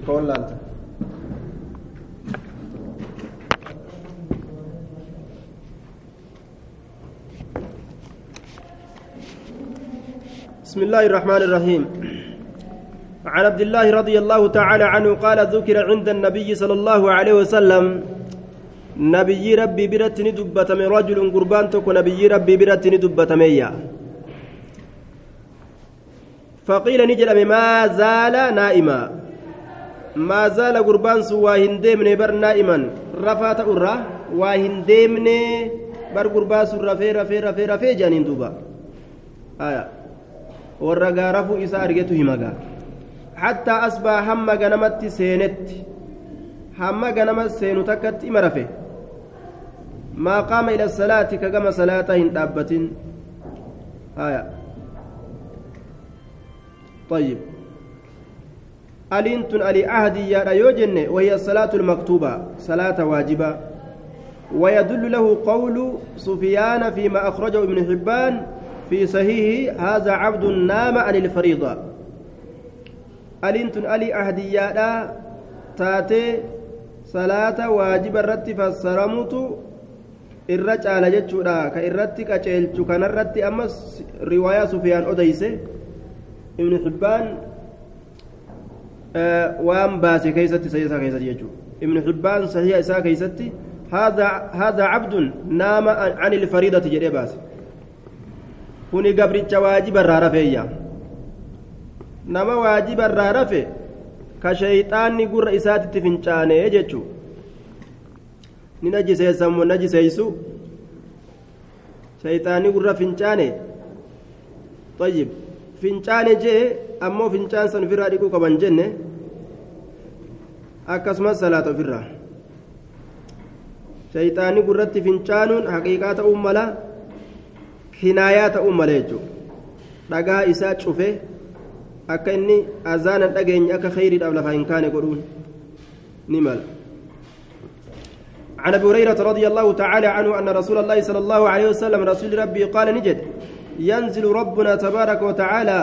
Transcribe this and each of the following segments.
laalta بسم الله الرحمن الرحيم. عن عبد الله رضي الله تعالى عنه قال ذكر عند النبي صلى الله عليه وسلم نبي ربي برت ندبت من رجل قربان تكو نبي ربي برت ندبت ميا. فقيل نجل ما زال نائما. ما زال قربان سوى هندمن بر نائما رفات أرى وهندمن بر قربان رفي رفي رفي رفي جانين دوبا آية warra gaarafuu isaa argetu himagaa hattaa asbaa hamma ganamatti seenetti hamma ganama seenu takkatti ima rafe maa qaama ila salaati ka gama salaataa hin dhaabbatin haya طيب ألين تن ألي عهدي يا يوجن وهي الصلاة المكتوبة صلاة واجبة. ويدل له قول سفيان فيما أخرجه ابن حبان في صحيح هذا عبد نام عن الفريضة. ألنتن ألي أهديادا تاتي صلاة واجب الرت فالسرمت irra caala jechuudha ka irratti qaceelchu kanarratti ammas riwaayaa sufiyaan odeyse ibnu xibbaan waan baase keeysatti sahiha isaa keessatti jechuudha ibnu xibbaan sahiha isaa keeysatti هذا عبد نام عن الفريضة جدي باسه kuni gabricha waajiba irraa rafeeyya nama waajiba irraa rafe ka shayxaanni gurra isaatitti fincaanee jechuu ni najiseessammo najiseeysu shayxaanni gurra fincaane طيب fincaane jee ammoo fincaan san ofirraa dhiquu qaban jenne akkasumas salaata ofirraa shayxaanni gurratti fincaanuun haqiiqaa ta'uu mala hinaayaa ta'uu mala jechuudha dhagaa isaa cufe akka inni azaanan dhageenye akka khayriidhaaf lafaa hin kaane godhuun ni mala عن ابي هريره رضي الله تعالى عنه ان رسول الله صلى الله عليه وسلم رسول ربي قال نجد ينزل ربنا تبارك وتعالى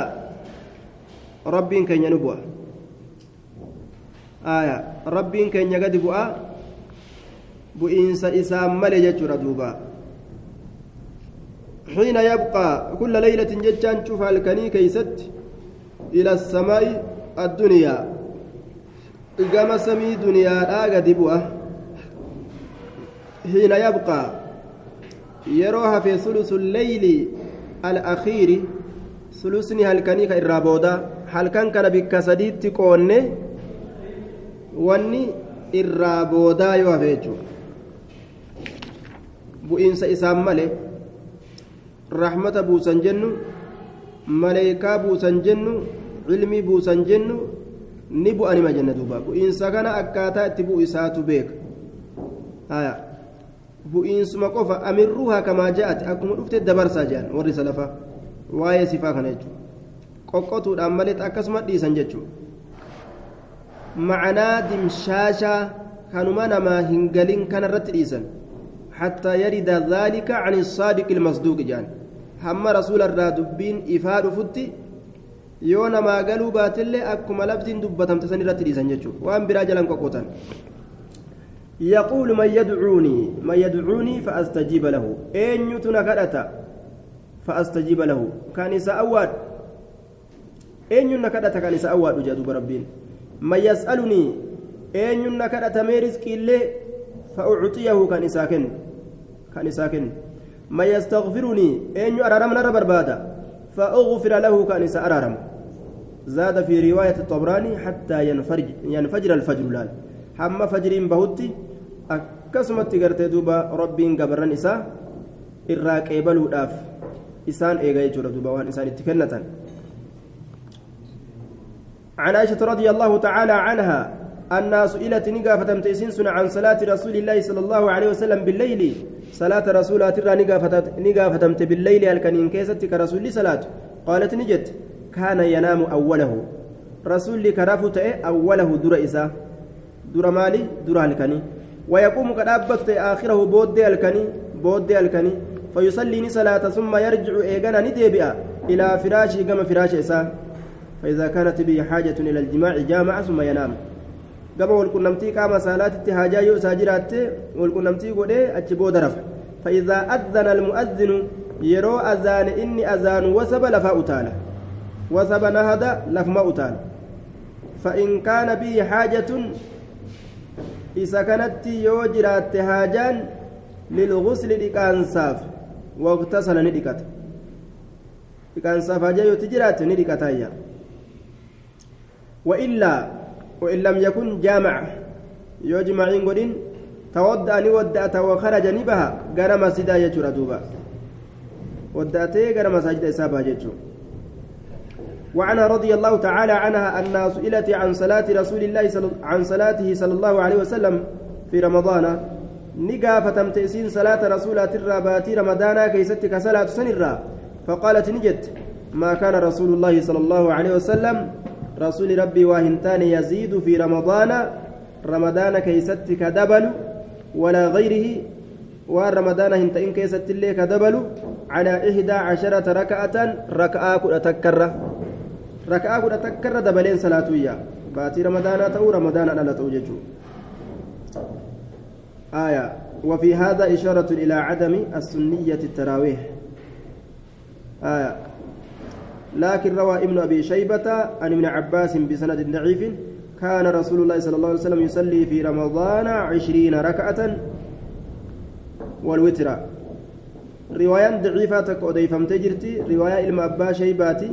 ربي كن ينبوى آية. ربي كن يقد بؤا بؤنس إسام ملجة ردوبا حين يبقى كل ليلة جتان شوف الكني كيست إلى السماء الدنيا. إقام سمي دنيا لا قدبوة حين يبقى يروها في ثلث الليل الأخير ثلثني هلكني كإرابودا هلكن كان بكسديت تكوني واني إرابودا يوافيجو بؤنس إسام ملك rahmata buusan jennu maleekaa buusan jennu ilmii buusan jennu ni bu'anima jenna duuba bu'iinsa kana akkaataa itti bu'u isaatu beeka haya bu'iinsuma qofa amirruuhaa kamaa ja'ati akkuma dhufte dabarsaa jedhan warri salafa waa'ee sifaa kana jechuudha qoqqotuudhaan malee akkasuma dhiisan jechuudha macanaa dimshaashaa kanuma namaa hin galin kanarratti dhiisan حتى يرد ذلك عن الصادق المصدوق جان هم رسول الرا دبين إفاد فتي يونا ما قالوا باتل أكما لفظ دبتم تسني رتلي سنجتشو وأن براجلا كوكوتا يقول من يدعوني من يدعوني فأستجيب له. أين يتنا كرتا فأستجيب له. كان سأواد أين ينكرتا كان سأواد جادو ربين. من يسألني أين ينكرتا ميرزك إلي فأعطيه كان ساكن كان ساكن ما يستغفرني أن أرارم نرى بربادا فأغفر له كان سأرارم زاد في رواية الطبراني حتى ينفرج ينفجر الفجر لال. حما فجر بهوتي akkasumatti gartee duuba rabbiin gabarran isaa irraa qeebaluudhaaf isaan eega jechuudha duuba waan isaan itti kennatan. عن عائشة رضي الله تعالى عنها أن سئلت نقافة تيسنسن عن صلاة رسول الله صلى الله عليه وسلم بالليل. صلاة رسول ترى نقافة بالليل الكنين كيست كرسول صلاة. قالت نجت كان ينام أوله. رسول كرافت أوله در إسا در مالي در الكني ويقوم كدابت آخره بود الكني بود الكني. فيصلي صلاة ثم يرجع إيغانا نديبئ إلى فراشه كما فراش إسا. فإذا كانت به حاجة إلى الجماع جامع ثم ينام. walqunnamtii qaama saalaatitti haajaa yoo isaa jiraatte walqunnamtii godhee achi booda rafa فإذا أذن المؤذن يرو أذان إني أذان وسب لفا أتالا وسب نهد لفما أتالا فإن كان به حاجة إذا كانت يوجرات هاجان للغسل لكانساف واغتسل ندكت لكانساف هاجا يوتجرات ندكتايا وإلا وإن لم يكن جامع يجمع قدين تودع نودأت وخرج نبها غير مسجد يجور دوبا ودأتي غير مساجد إسابة يجور وعنها رضي الله تعالى عنها أنها سئلت عن صلاة رسول الله صل... عن صلاته صلى الله عليه وسلم في رمضان. نقافة تمتئسين صلاة رسول باتي رمضان كيستك صلاة سنرا فقالت نجت ما كان رسول الله صلى الله عليه وسلم رسول ربي واهنتان يزيد في رمضان؟ رمضان كيستك دبل ولا غيره؟ ورمضان هنتين كيست اللي كدبل؟ على إحدى عشرة ركعة ركعة كل تكرة ركعة كل تكرة دبلين صلاتوية باتي رمضان أو رمضان أنا توججو آية. وفي هذا إشارة إلى عدم السنية التراويح. آية. لكن روى ابن أبي شيبة عن ابن عباس بسند ضعيف كان رسول الله صلى الله عليه وسلم يصلي في رمضان عشرين ركعة والوتر. رواية ضعيفة تكوديفم تجرتي رواية إلما أبا شيباتي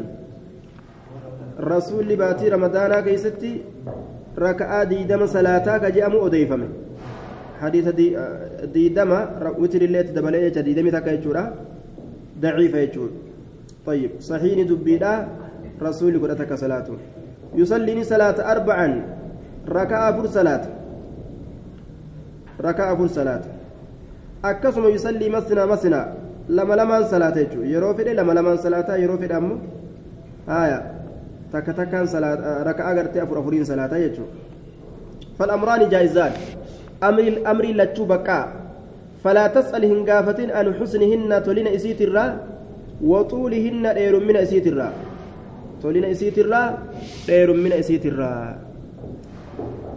رسول باتي رمضان كيستي ركعة ديدم صلاة كجأم أوديفم حديث دي ديدم وتر اللي تدبلي ديدم تكايتشورا ضعيفة يجور. طيب صحيح دبيدا رسول قرأتك صلاة يصلي صلاة أربعا. ركعة فر صلاة. ركعة فر صلاة. أكسم يصلي مسنا مسنا. لما لما صلاة يجو. يرو فدي لما لما صلاة يرو فدي أمو آية. تك تكان صلاة ركعة قرتي أفر أفرين صلاة يجو فالأمران جائزان أمر الأمر لتشو بقى فلا تسأل هنقافة عن حسنهن تولين إسيت الرّ وطولهن دير من اسيت الرا طولين اسيت الرا دير من اسيت الرا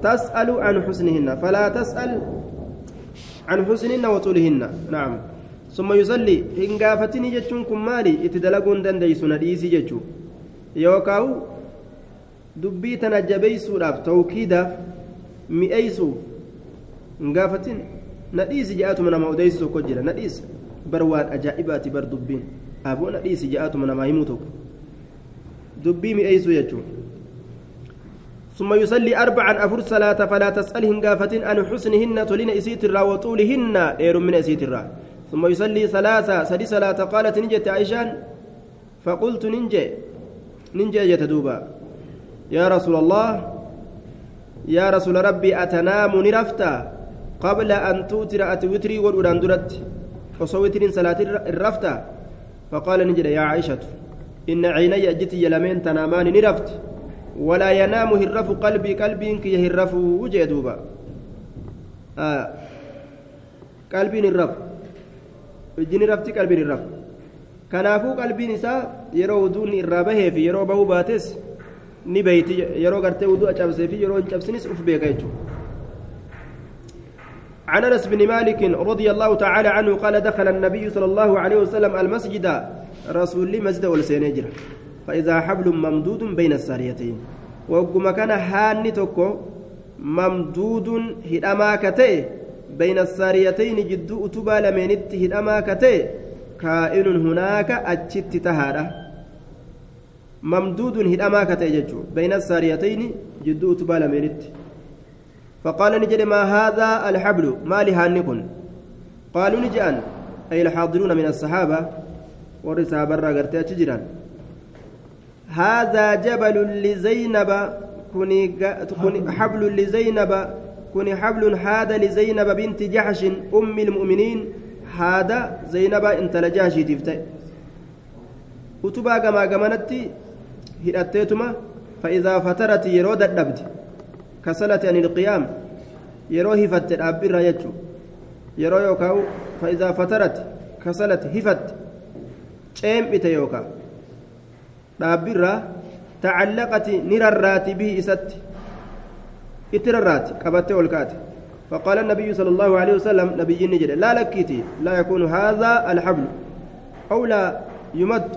تسأل عن حسنهن فلا تسأل عن حسنهن وطولهن نعم ثم يصلي إن قافتني جتشون كم مالي اتدلقون دنديس يوكاو dubbii tana jabeeysuudhaaf tawkiidaaf mi'eeysu hin gaafatin nadhiisi je'atuma nama odeysu tokko jira nadhiisi bar waan ajaa'ibaati bar dubbiin aboo nadhiisi je'atuma namaa himuu tokko dubbii mi'eeysu jechuun ثم يصلي أربعا أفر صلاة فلا تسألهن قافة أن حسنهن تلين إسيت الرا وطولهن إير من إسيت الرا ثم يصلي ثلاثة سدي صلاة قالت نجت عائشان فقلت ننجي ننجي جتدوبا يا رسول الله يا رسول ربي أتنام نرفتا قبل أن توتر أتوتري والأراندرت وصوتر صلاة الرفتا. فقال نجد يا عائشة إن عيني أجت يلمين تنامان نرفت. ولا ينام هرف قلبي قلبي كي هرف وجدوبا آه. قلبي الرف الجن رفتي قلبي الرف kanaafuu qalbiin isaa yeroo uduun irraa bahee fi yeroo bahuu baates ni beeyti yeroo gartee uduu cabsee fi yeroo hin cabsinis uf beeka jechuudha. عن انس بن مالك رضي الله تعالى عنه قال دخل النبي صلى الله عليه وسلم المسجد رسول لي مسجد والسينجر فاذا حبل ممدود بين الساريتين وقم كان هاني توكو ممدود هدما كتئ بين الساريتين جدو اتبا لمنت هدما كائن هناك أجت تهارة ممدود هدما كتججو بين الساريتين جدو تبال ميرت فقال نجد ما هذا الحبل؟ ما لهانكن قالوا نجأن. أي الحاضرون من الصحابة. ورسا برا تجران هذا جبل لزينب. كوني حبل لزينب. كوني حبل هذا لزينب بنت جحش أم المؤمنين. Haada zaynabaa intala jaashiitiif ta'e utubaa gamaa gamanatti hidhatteetuma fa'iidaa fatarati yeroo dadhabde kasalati ani ilqiyaam yeroo hifatte dhaabbirra jechuu yeroo yookaan fa'iidaa fatarati kasalati hifatte ceem'ite yookaan dhaabbirra tacallaqati ni rarraati bihi isatti اتررات قبته والكات فقال النبي صلى الله عليه وسلم نبي نجد لا لكيتي لا يكون هذا الحبل. أو لا يمد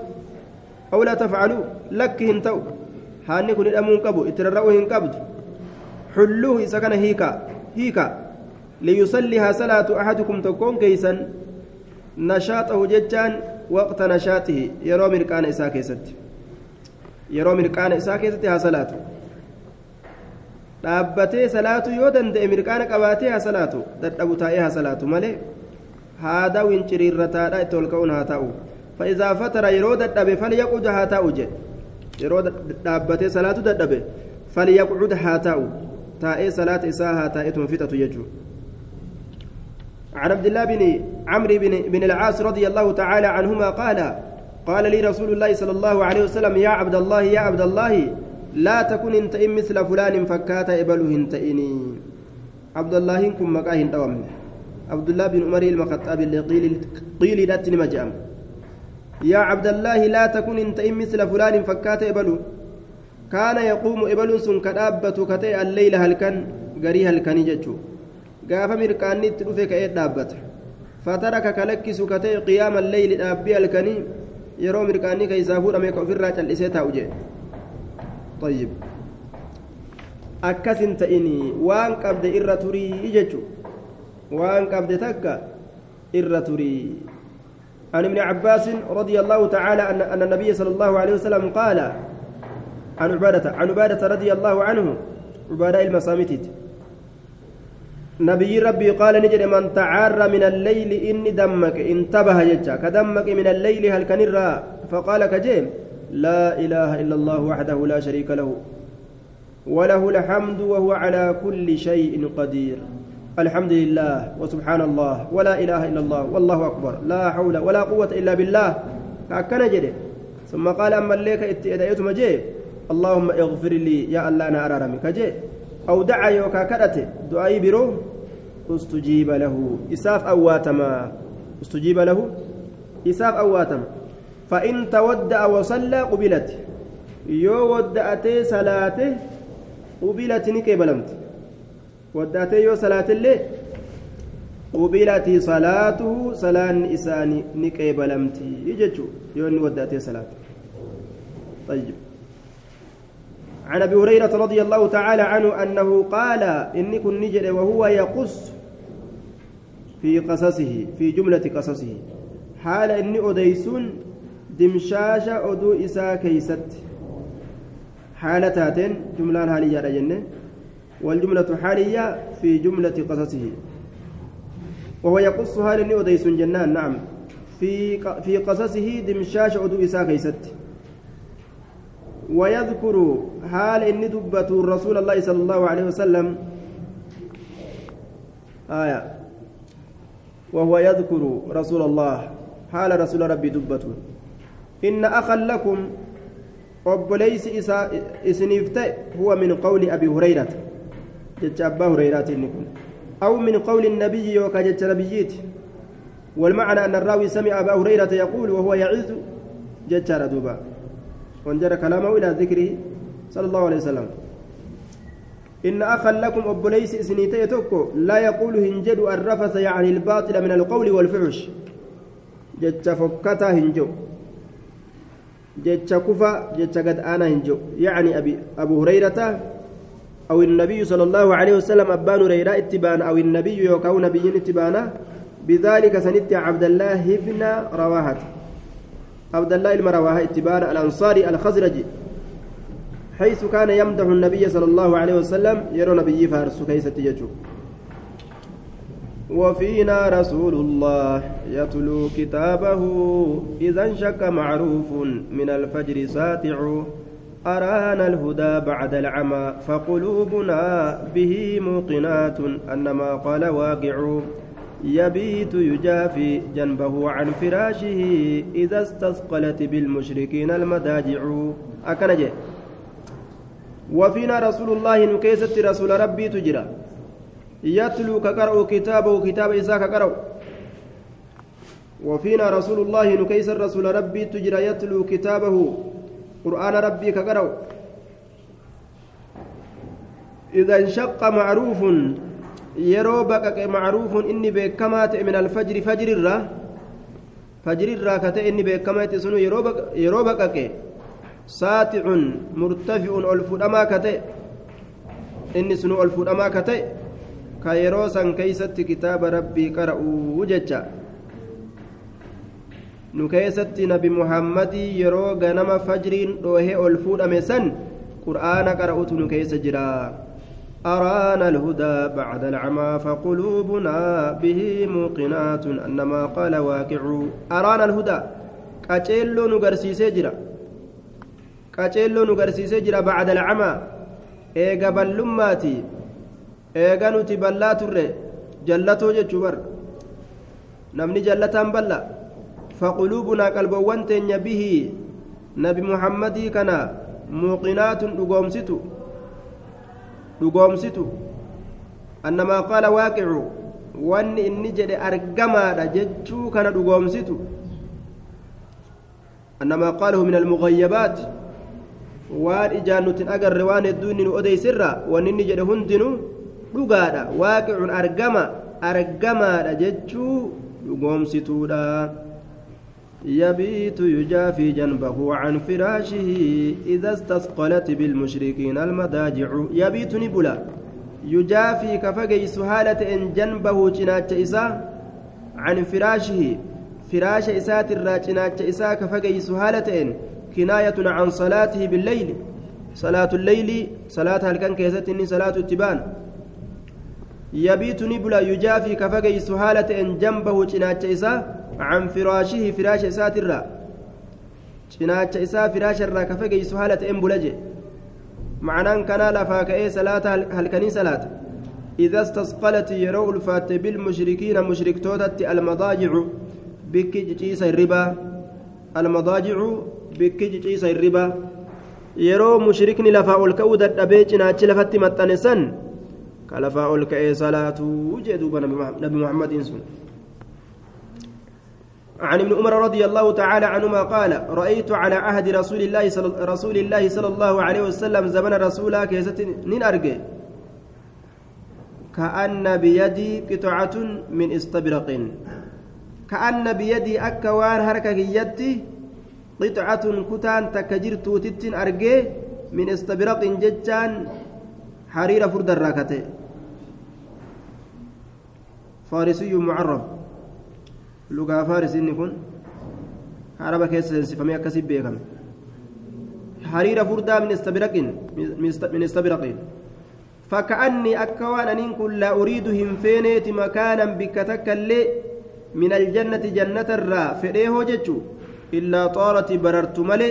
أو لا تفعلوا لك هنتو هاني كن الأمون كبو اترروا هنكبد حلوة إذا كان هيكا هيكا. ليصليها صلاة أحدكم تكون كيسا. نشاطه ججان وقت نشاطه. يرى مرقان إساء كيست. يرى مرقان إساء كيست ها صلاة. Dhaabbatee salaatu yoo danda'e mirqaana qabaatee haa salaatu dadhabu taa'ee haa salaatu malee haada winciriirrataadha itti ol ka'uun haa ta'u fa'iizaa fatara yeroo dadhabe falyaqud haa ta'u jedhe yeroo dhaabbatee salaatu dadhabe falyaqud haa ta'u taa'ee salaata isaa haa taa'etuun fixatu jechuudha. عن عبد الله بن عمرو بن, بن العاص رضي الله تعالى عنهما قال قال لي رسول الله صلى الله عليه وسلم يا عبد الله يا عبد الله لا تكن انت مثل فلان فكاتا ابله انتئني عبد الله كن مكاهن دوام عبد الله بن عمر المخطاب اللي قيل قيل داتني مجام يا عبد الله لا تكن انت مثل فلان فكاتا ابله كان يقوم إبل سن كدابة كتئ الليل هل كان غري هل كان ججو gaafa mirqaanni itti dhufe ka'ee dhaabbata fataraka kalakkisu katee qiyaama leyli dhaabbii halkanii yeroo mirqaanni keeysaa fuudhame ka ofirraa طيب. akkasin ta'ini waan qabde irra turii jechu waan qabde takka irra عن ابن عباس رضي الله تعالى أن النبي صلى الله عليه وسلم قال عن عبادة عن عبادة رضي الله عنه عبادة المسامتت نبي ربي قال نجد من تعار من الليل إني دمك انتبه يجا. كدمك من الليل هل كنرا فقال كجيم. لا إله إلا الله وحده لا شريك له وله الحمد وهو على كل شيء قدير. الحمد لله وسبحان الله ولا إله إلا الله والله أكبر لا حول ولا قوة إلا بالله. كأكنا جده ثم قال أما الليك إتئدأيت مجيب اللهم اغفر لي يا الله أنا أرارمي. كجيب أو دعا يوكا كدته دعائي برو استجيب له. إساف أواتما. استجيب له. إساف أواتما. فإن تودع وصلى قبلت. يو ودأتي صلاته قبلت نكبلمت ودأتي يو صلاة الليل قبلت صلاته صلاة إساني نكبلمت يجتشو يو ودأتي صلاة. طيب. عن أبي هريرة رضي الله تعالى عنه أنه قال إني كن نجد وهو يقص في قصصه في جملة قصصه. حال إني دمشاش اودو اسا كيست حالتات جملة حالية جنة والجملة حالية في جملة قصصه وهو يقص حال اني اوديسون جنان نعم في في قصصه دمشاش اودو اسا كيست ويذكر حال إني دبت رسول الله صلى الله عليه وسلم آية وهو يذكر رسول الله حال رسول ربي دبت إن أخا لكم obboleeysi isaa isiniif ta'e huwa min qawli abi hurayrata jecha abbaa hurayraati inni kun aw min النبي والمعنى أن الراوي سمع أبا هريرة يقول وهو يعز. جتشار دوبا وانجر كلامه إلى ذكره صلى الله عليه وسلم. إن أخا لكم أبوليس إسنيتي توكو لا يقول هنجد الرفث يعني الباطل من القول والفحش جتش فكتا هنجو. جتش كفا جتش قد أنا هنجو يعني أبي أبو هريرة أو النبي صلى الله عليه وسلم أبان هريرة اتبان أو النبي يوكاو نبي اتبانا بذلك سنت عبد الله بن رواحة عبد الله المرواه اتبان الأنصاري الخزرجي حيث كان يمدح النبي صلى الله عليه وسلم يرى نبي فارس كيسة يجو وفينا رسول الله يتلو كتابه إذا انشك معروف من الفجر ساتع. أرانا الهدى بعد العمى فقلوبنا به موقنات أن ما قال واقع. يبيت يجافي جنبه عن فراشه إذا استثقلت بالمشركين المداجع. أكنجي. وفينا رسول الله نكيست رسول ربي تجرى. يتلو كقرأ كتابه كتاب إساء كقرأ وفينا رسول الله نكيس رسول ربي تجرى يتلو كتابه قرآن ربي كقرأ إذا انشق معروف inni beekamaa ta'e min alfajri fajrirra fajrirraa ka ta'e inni beekamaa ta'e sunu yeroo baqaqe saaticun murtafi'un ol fudhamaa ka ta'e inni sunu ol fudhamaa kitaaba rabbii qara'uu jecha nu keessatti nabi muhammadii yeroo ganama fajriin dhoohee ol fuudhame san qur'aana qara'utu nu keessa jira أرانا الهدى بعد العمى فقلوبنا به موقنات أنما قال واقع أرانا الهدى قتيلو نغرسيسي جرا قتيلو نغرسيسي جرا بعد العمى إيغا بلماتي إيغا نتي بلاتر جلتو جتشبر نمني جلتان بلا فقلوبنا قلبوان تنيا به نبي محمد كان موقنات دغومستو dhugoomsitu annamaa qaala waaqicu wanni inni jedhe argamaadha jechuu kana dhugoomsitu annamaa qaalahu min almugayyabaat waan ijaan nutin agarre waan hedduu inni nu odeysirra wanni inni jedhe hundinuu dhugaadha. Waaqicun argama argamaadha jechuu dhugoomsituudha. يبيت يجافي جنبه عن فراشه إذا استثقلت بالمشركين المضاجع يبيت نبلا يجافي كفجي سهالة إن جنبه جنات إساء عن فراشه فراش إسات الراجنات إساء كفجي سهالة إن كناية عن صلاته بالليل صلاة الليل صلاة هل كان كيستني صلاة التبان يبيت نبلا يجافي كفجي سهالة إن جنبه جنات إساء عن فراشه فراش الرا isaa firaasha irraa ka fageysu haala ta'een bula jee معنان كان لفا كأي صلاة هل كني صلاة إذا استثقلت يرو الفات بالمشركين مشرك توتت المضاجع بك جيس الربا. المضاجع بك جيس الربا. يرو مشركني لفا الكود الدبيج ناتش لفت متنسن. كلفا الكأي صلاة وجدوا نبي محمد إنسان. عن ابن عمر رضي الله تعالى عنهما قال رأيت على عهد رسول الله صلى رسول الله صلى الله عليه وسلم زمن رسولا كيست نين أرجع كأن بيدي قطعة من استبرق. كأن بيدي أكوان حركة يدي قطعة كتان تكجرت تتن أرجع من استبرق ججان حرير فرد الراكته فارسي معرب. lugaa faarisiinni kun haraba keessa seensifamee akkasii beekame hariira furdaa min istabiraqin min istabiraqin فكأني أكوان أن كن لا أريد هنفينيت مكانا بكتك اللي من الجنة جنة الرا. فإليه جتشو إلا طارت بررت ملي.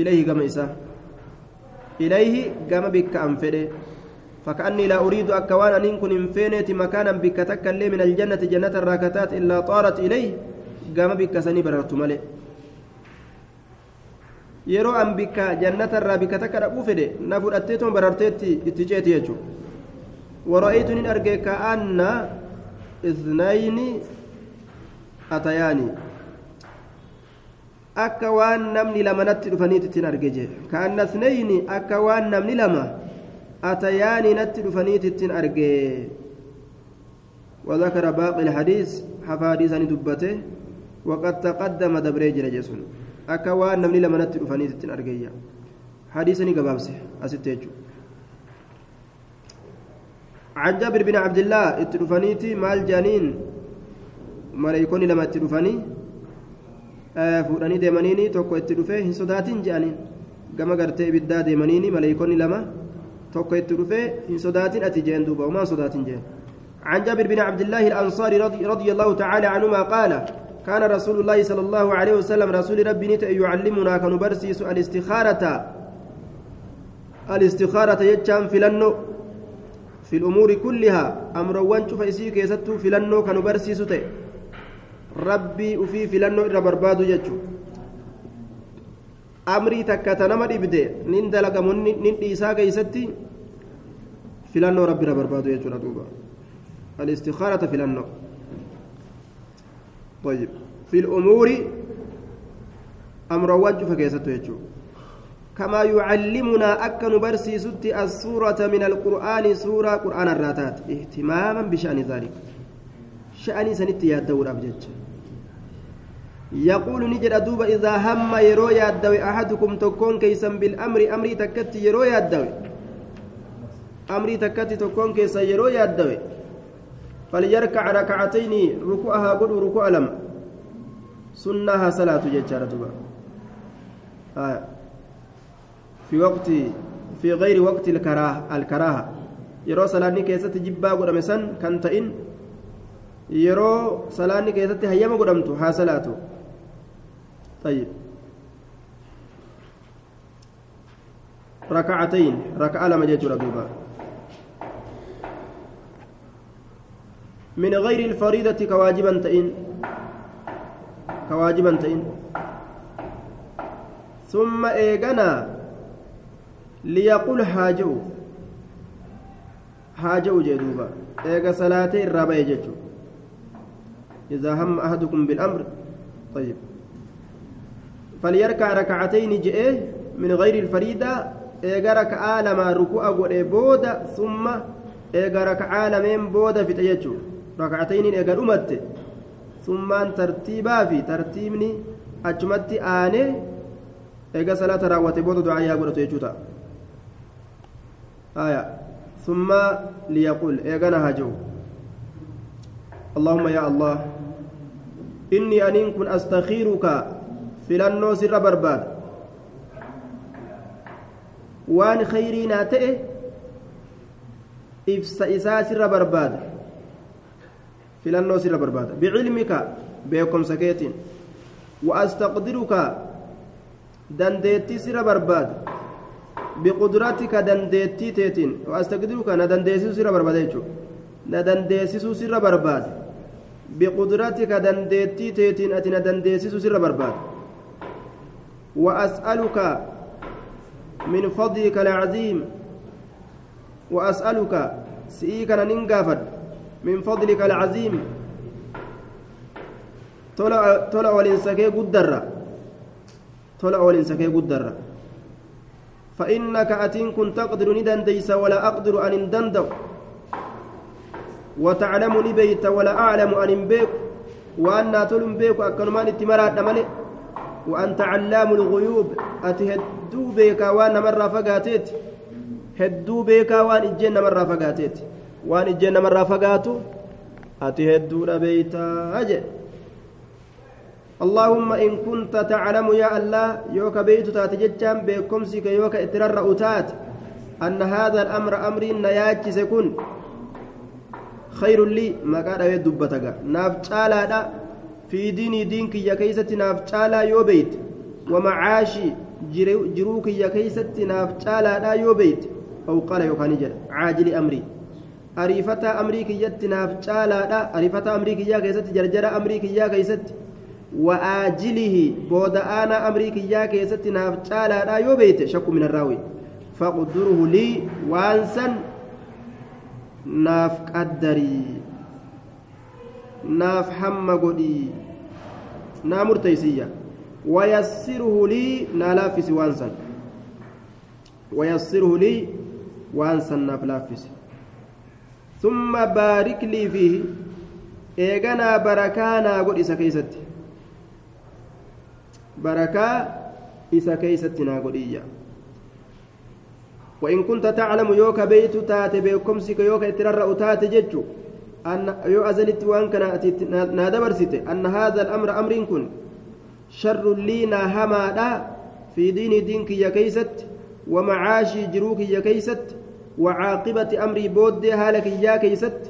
إليه قم إسا إليه قم بك أنفده فكأني لا أريد أكوان أن كن انفينيت مكانا بك تكلي من الجنة جنة الراكتات إلا طارت إليه قام بك سني بررت ملئ fedhe na fudhatteetuma bararteetti itti ceeti jechuudha wara'aytu nin arge ka'anna isnayni atayaani akka waan namni lama natti dhufaniit ittiin arge jee ka'anna isnayni akka waan namni lama natti dhufaniit ittiin arge وذكر باقي الحديث حفاديث أن دبته. وقد تقدم دبري جل جسون. أكوان نمني لما نتي رفانيت تن أرجيا حديثني قبابسه أستيجو عن جابر بن عبد الله اترفانيتي مال جانين. ملايكوني لما اترفاني آه فوراني ديمانيني توكو اترفه هن جانين. كما قرتي بدا ديمانيني ملايكوني لما توكو اترفه هن صداتين أتي جين دوبا وما صداتين جين. عن جابر بن عبد الله الأنصاري رضي, رضي الله تعالى عنهما قال كان رسول الله صلى الله عليه وسلم رسول ربي نت يعلمنا كنبرسيس الاستخارة الاستخارة يجام فلنو في الأمور كلها أمر وانشو فإسيك يستو فلنو كنبرسيس تي ربي وفي فلنو إرى بربادو يجو. أمري تكتا نمر إبدي نندلق من ننديسا كيستي فلنو ربي إرى بربادو يجو ردوبا الاستخارة فلنو طيب في الأمور أمر وجه فكيسته يجو كما يعلمنا أكن برسي ست السورة من القرآن سورة قرآن الراتات اهتماما بشأن ذلك شأن سنت يا الدور أبجج يقول نجد دوب إذا هم يرو يدوي أحدكم تكون كيسا بالأمر أمري تكت يرو يدوي أمري تكت تكون كيسا يرو يدوي فليركع ركعتين ركوعها قل ركوع لم. سنها صلاة ججارة دوبا. آه. في وقت في غير وقت الكراهة الكراهة. يرو صلاة كيسة جبا قد مسن كنتئن يرو صلاة كيسة هيما قدمت ها صلاة. طيب. ركعتين. ركعة لما جيت دوبا من غير الفريضة كواجبا تئن. كواجبا تئن. ثم إيغنا ليقول حاجو حاجو جدوبا إيغا صلاتي الرابع يجتو إذا هم أحدكم بالأمر. طيب. فليركع ركعتين جئه من غير الفريدة إيغا ركعة لما ركوع قد بودا ثم إيغا ركعة لمن بودا في تيجو ركعتين إيغا أمت ثم ترتيبا في ترتيبني أجمت آني إيغا صلاة راوتي بودا دعايا قد تيجوتا آية. ثم ليقول إيغا هجو اللهم يا الله إني أن كن أستخيرك filannoo sirra barbaada waan khayriinaa ta'e ibsa isaa sirra barbaada filannoo sirra barbaada bicilmika beekomsa keetiin waastaqdiruka dandeettii sirra barbaada biqudratika dandeettii teetiin waastaqdiruka na dandeessisuu sirra barbaada jechuudha na dandeessisuu sirra barbaada biqudratika dandeettii teetiin ati na dandeessisuu sirra barbaada وأسألك من فضلك العظيم وأسألك سئيك ننقافد من فضلك العظيم. tola waliinsakee guddarra tola waliinsakee guddarra فإنك أتين كن تقدر ندن ديس ولا أقدر أن دندو وتعلمني بيت ولا أعلم أن بيك وأنا تلم بيك أكنمان اتمرات ملئ وأنت علام الغيوب. أتهدو بيكا وأنا مرة فقاتيت هدو بيكا وأن إجينا مرة فقاتيت وأن إجينا مرة فقاتو أتهدو بيتا أجل. اللهم إن كنت تعلم يا الله يوك بيت تاتججام بكمسك يوك إترر أتات أن هذا الأمر أمر نياجي سكون خير لي ما قال يدبتك ناف في ديني دين كي كيست ناف تعالى يو بيت ومعاشي تعالى لا يو بيت. أو قال يوكاني جل عاجل أمري. أريفتا أمري كي يت ناف تعالى لا أريفتا أمري كي كيست جرجر أمري كي كيست. وآجله بود أنا أمري كي كيست ناف تعالى لا يو بيت شك من الراوي. فقدره لي وانسا naaf qaddarii naaf hamma godhii naa murteeysiyya wayassiruhu lii naa laaffisi waan san wayassiruhu lii waan san naaf laaffisi ثم بارك لي فيه barakaa naa godhi isa keeysatti barakaa isa keeysatti naa godhiyya وإن كنت تعلم يوك بيت تات بكمسك يوك اترر تات ججو أن يو أزلت وأن كان نادبرسته أن هذا الأمر أمر كن. شر لي ناهما في دين دينك يا كيست. ومعاشي جروك يا كيست. وعاقبة أمري بود هالك يا كيست.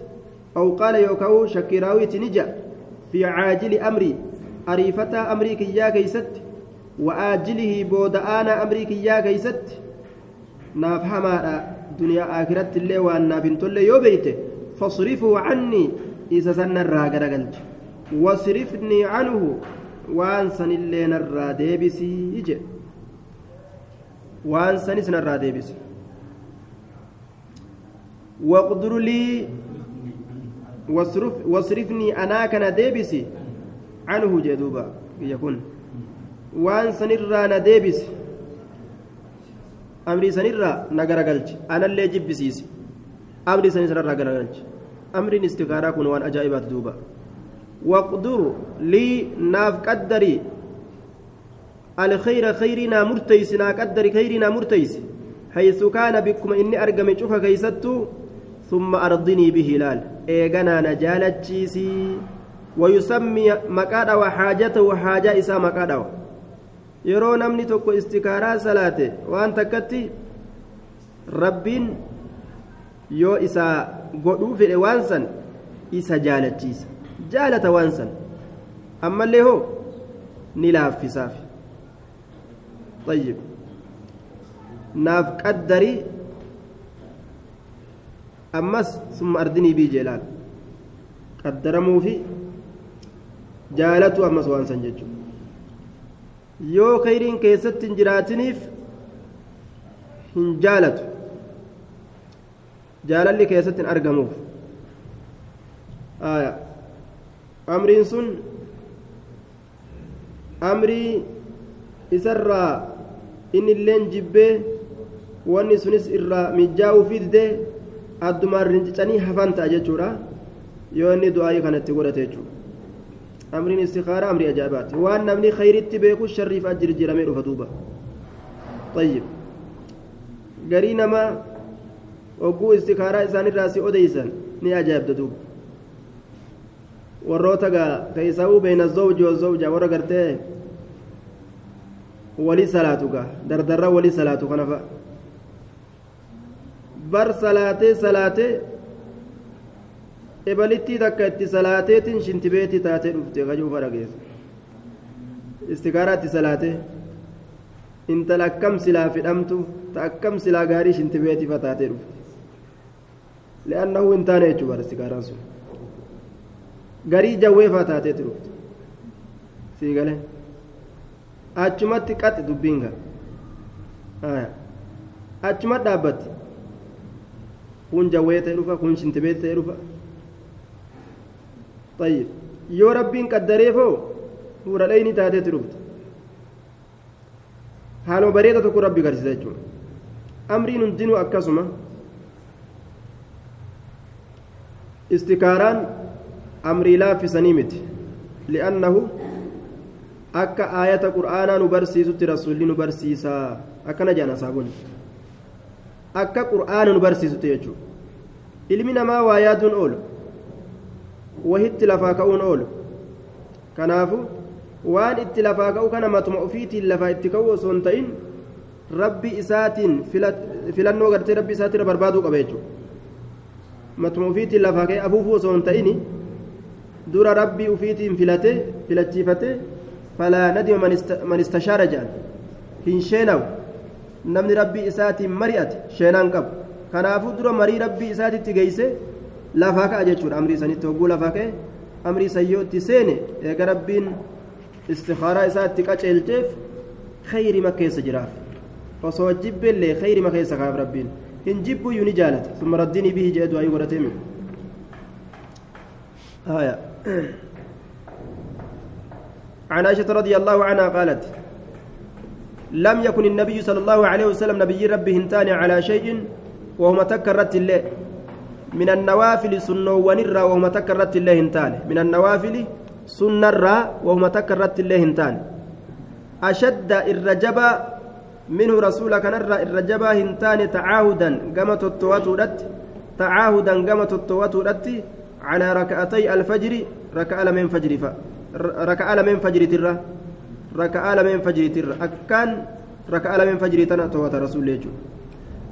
أو قال يوكاو شكراوي تنجا. في عاجل أمري. أريفتا أمريك يا كيست. وآجله بود أنا أمريك يا كيست. نافهما دنيا آخرت اللي وأن نافنت اللي يو فاصرفوا عني. إذا سن الراجل قلت. واصرفني عنه. وان سن اللي نرى ديبسي يجي. وان سن سن الرا ديبسي. واقدر لي واصرف واصرفني أنا كان ديبسي. عنه جدوبا يكون. وان سن الرا ديبسي. amrii sanirraa na garagalchi anallee jibbisiisi amrii san sanirraa garagalchi amriin istikaaraa kun waan ajaa'ibaati duuba waqdur lii naaf qaddarii الخير خيرنا مرتيس نا قدر خيرنا مرتيس حيث كان بكم إني أرقم شوف كيستو ثم أرضني به لال إيغانا نجالت شيسي ويسمي مكادا وحاجته وحاجة إسا مكادا yeroo namni tokko istikaaraa salaate waan takkatti rabbiin yoo isaa godhuu fedhe waan san isa jaalachiisa jaalata waan san ammallee hoo ni laaffisaaf طيب naaf qaddarii ammas summa ardinii bii jeelaal qaddaramuu fi jaalatu ammas waan san jechuudha yoo khayriin keessatti hin jiraatiniif hin jaalatu keessatti hin argamuuf amriin sun amrii isarraa inni illeen jibbee wanni sunis irraa mijaa'uu fidde addumaan rincicanii hafan ta'a jechuudha yoo inni du'aayii kanatti godhate jechuudha amriin istikaaraa amrii ajaa'ibaati waan namni khayritti beeku sharriif ajjirjiramee dhufa duuba طيب garii nama ogguu istikaaraa isaanirraa si odeysan ni ajaa'ibda duuba warroota gaa keeysa'uu beeyna zawji wa zawja warra gartee walii salaatu gaa dardarra walii salaatu kana fa'a bar salaatee salaatee ebalittii takka itti salaateetiin shintibeetii taatee dhufte qajuufa dhageessa istikaaraa itti salaatee intala akkam silaa fidhamtu ta akkam silaa gaarii shintibeetii fa taatee dhufte istikaaraan sun garii jawwee faa taateetti dhufte sii galee achumatti qaxi dubbiin gaa achumatti dhaabbatti kun jawwee ta'e dhufa kun shintibee ta'e dhufa طيب rabbiin qaddareefoo fuudha dhayni taateetti dhufte haaluma bareeda tokko rabbi garsiisa jechuudha amriin hundinuu akkasuma istikaaraan amrii laaffisanii miti li'annahu akka aayata qur'aanaa nu barsiisutti rasuulli nu barsiisaa akkana jedhan asaabonni akka qur'aana nu barsiisutti jechuudha ilmi namaa waa yaaduun oolu wahitti lafaa ka'uun oolu kanaafu waan itti lafaa ka'u kana matuma ofiitiin lafaa itti ka'u osoo hin ta'in rabbi isaatiin filannoo gartee rabbi isaatirra barbaaduu qaba jechuudha matuma ofiitiin lafaa ka'e afuufuu osoo hin ta'in dura rabbii ofiitiin filate filachiifate falaa nadima man istashaara jedhan hin sheenawu namni rabbii isaatiin mari'ate sheenaan qabu kanaafuu dura marii rabbii isaatitti geeyse lafaa ka'a jechuudha amrii sanitti hogguu lafaa ka'e amrii sayyoo itti seene eega rabbiin istikaaraa isaa itti qaceelcheef khayrima keessa jiraaf osoo jibbeellee khayrima keessa kaaf rabbiin hin jibbuyyuu ni jaalata summa raddiinii bihi jedhe du'aayii godhatee mi آية. عن عائشة رضي الله عنها قالت لم يكن النبي صلى الله عليه وسلم نبي ربه هنتاني على شيء وهما تكرت الله من النوافل سنة ونرى وهما تكرت الله هنتاني من النوافل سنة الرا وهما تكرت الله هنتاني أشد الرجبة منه رسولك نرى الرجبة هنتاني تعاهدا قمت التواتودت تعاهدا قمت التواتودت على ركعتي الفجر ركع من فجر ف... ركع من فجر ترى ركع من فجر ترى. أكان ركع من فجر تنا توات رسول الله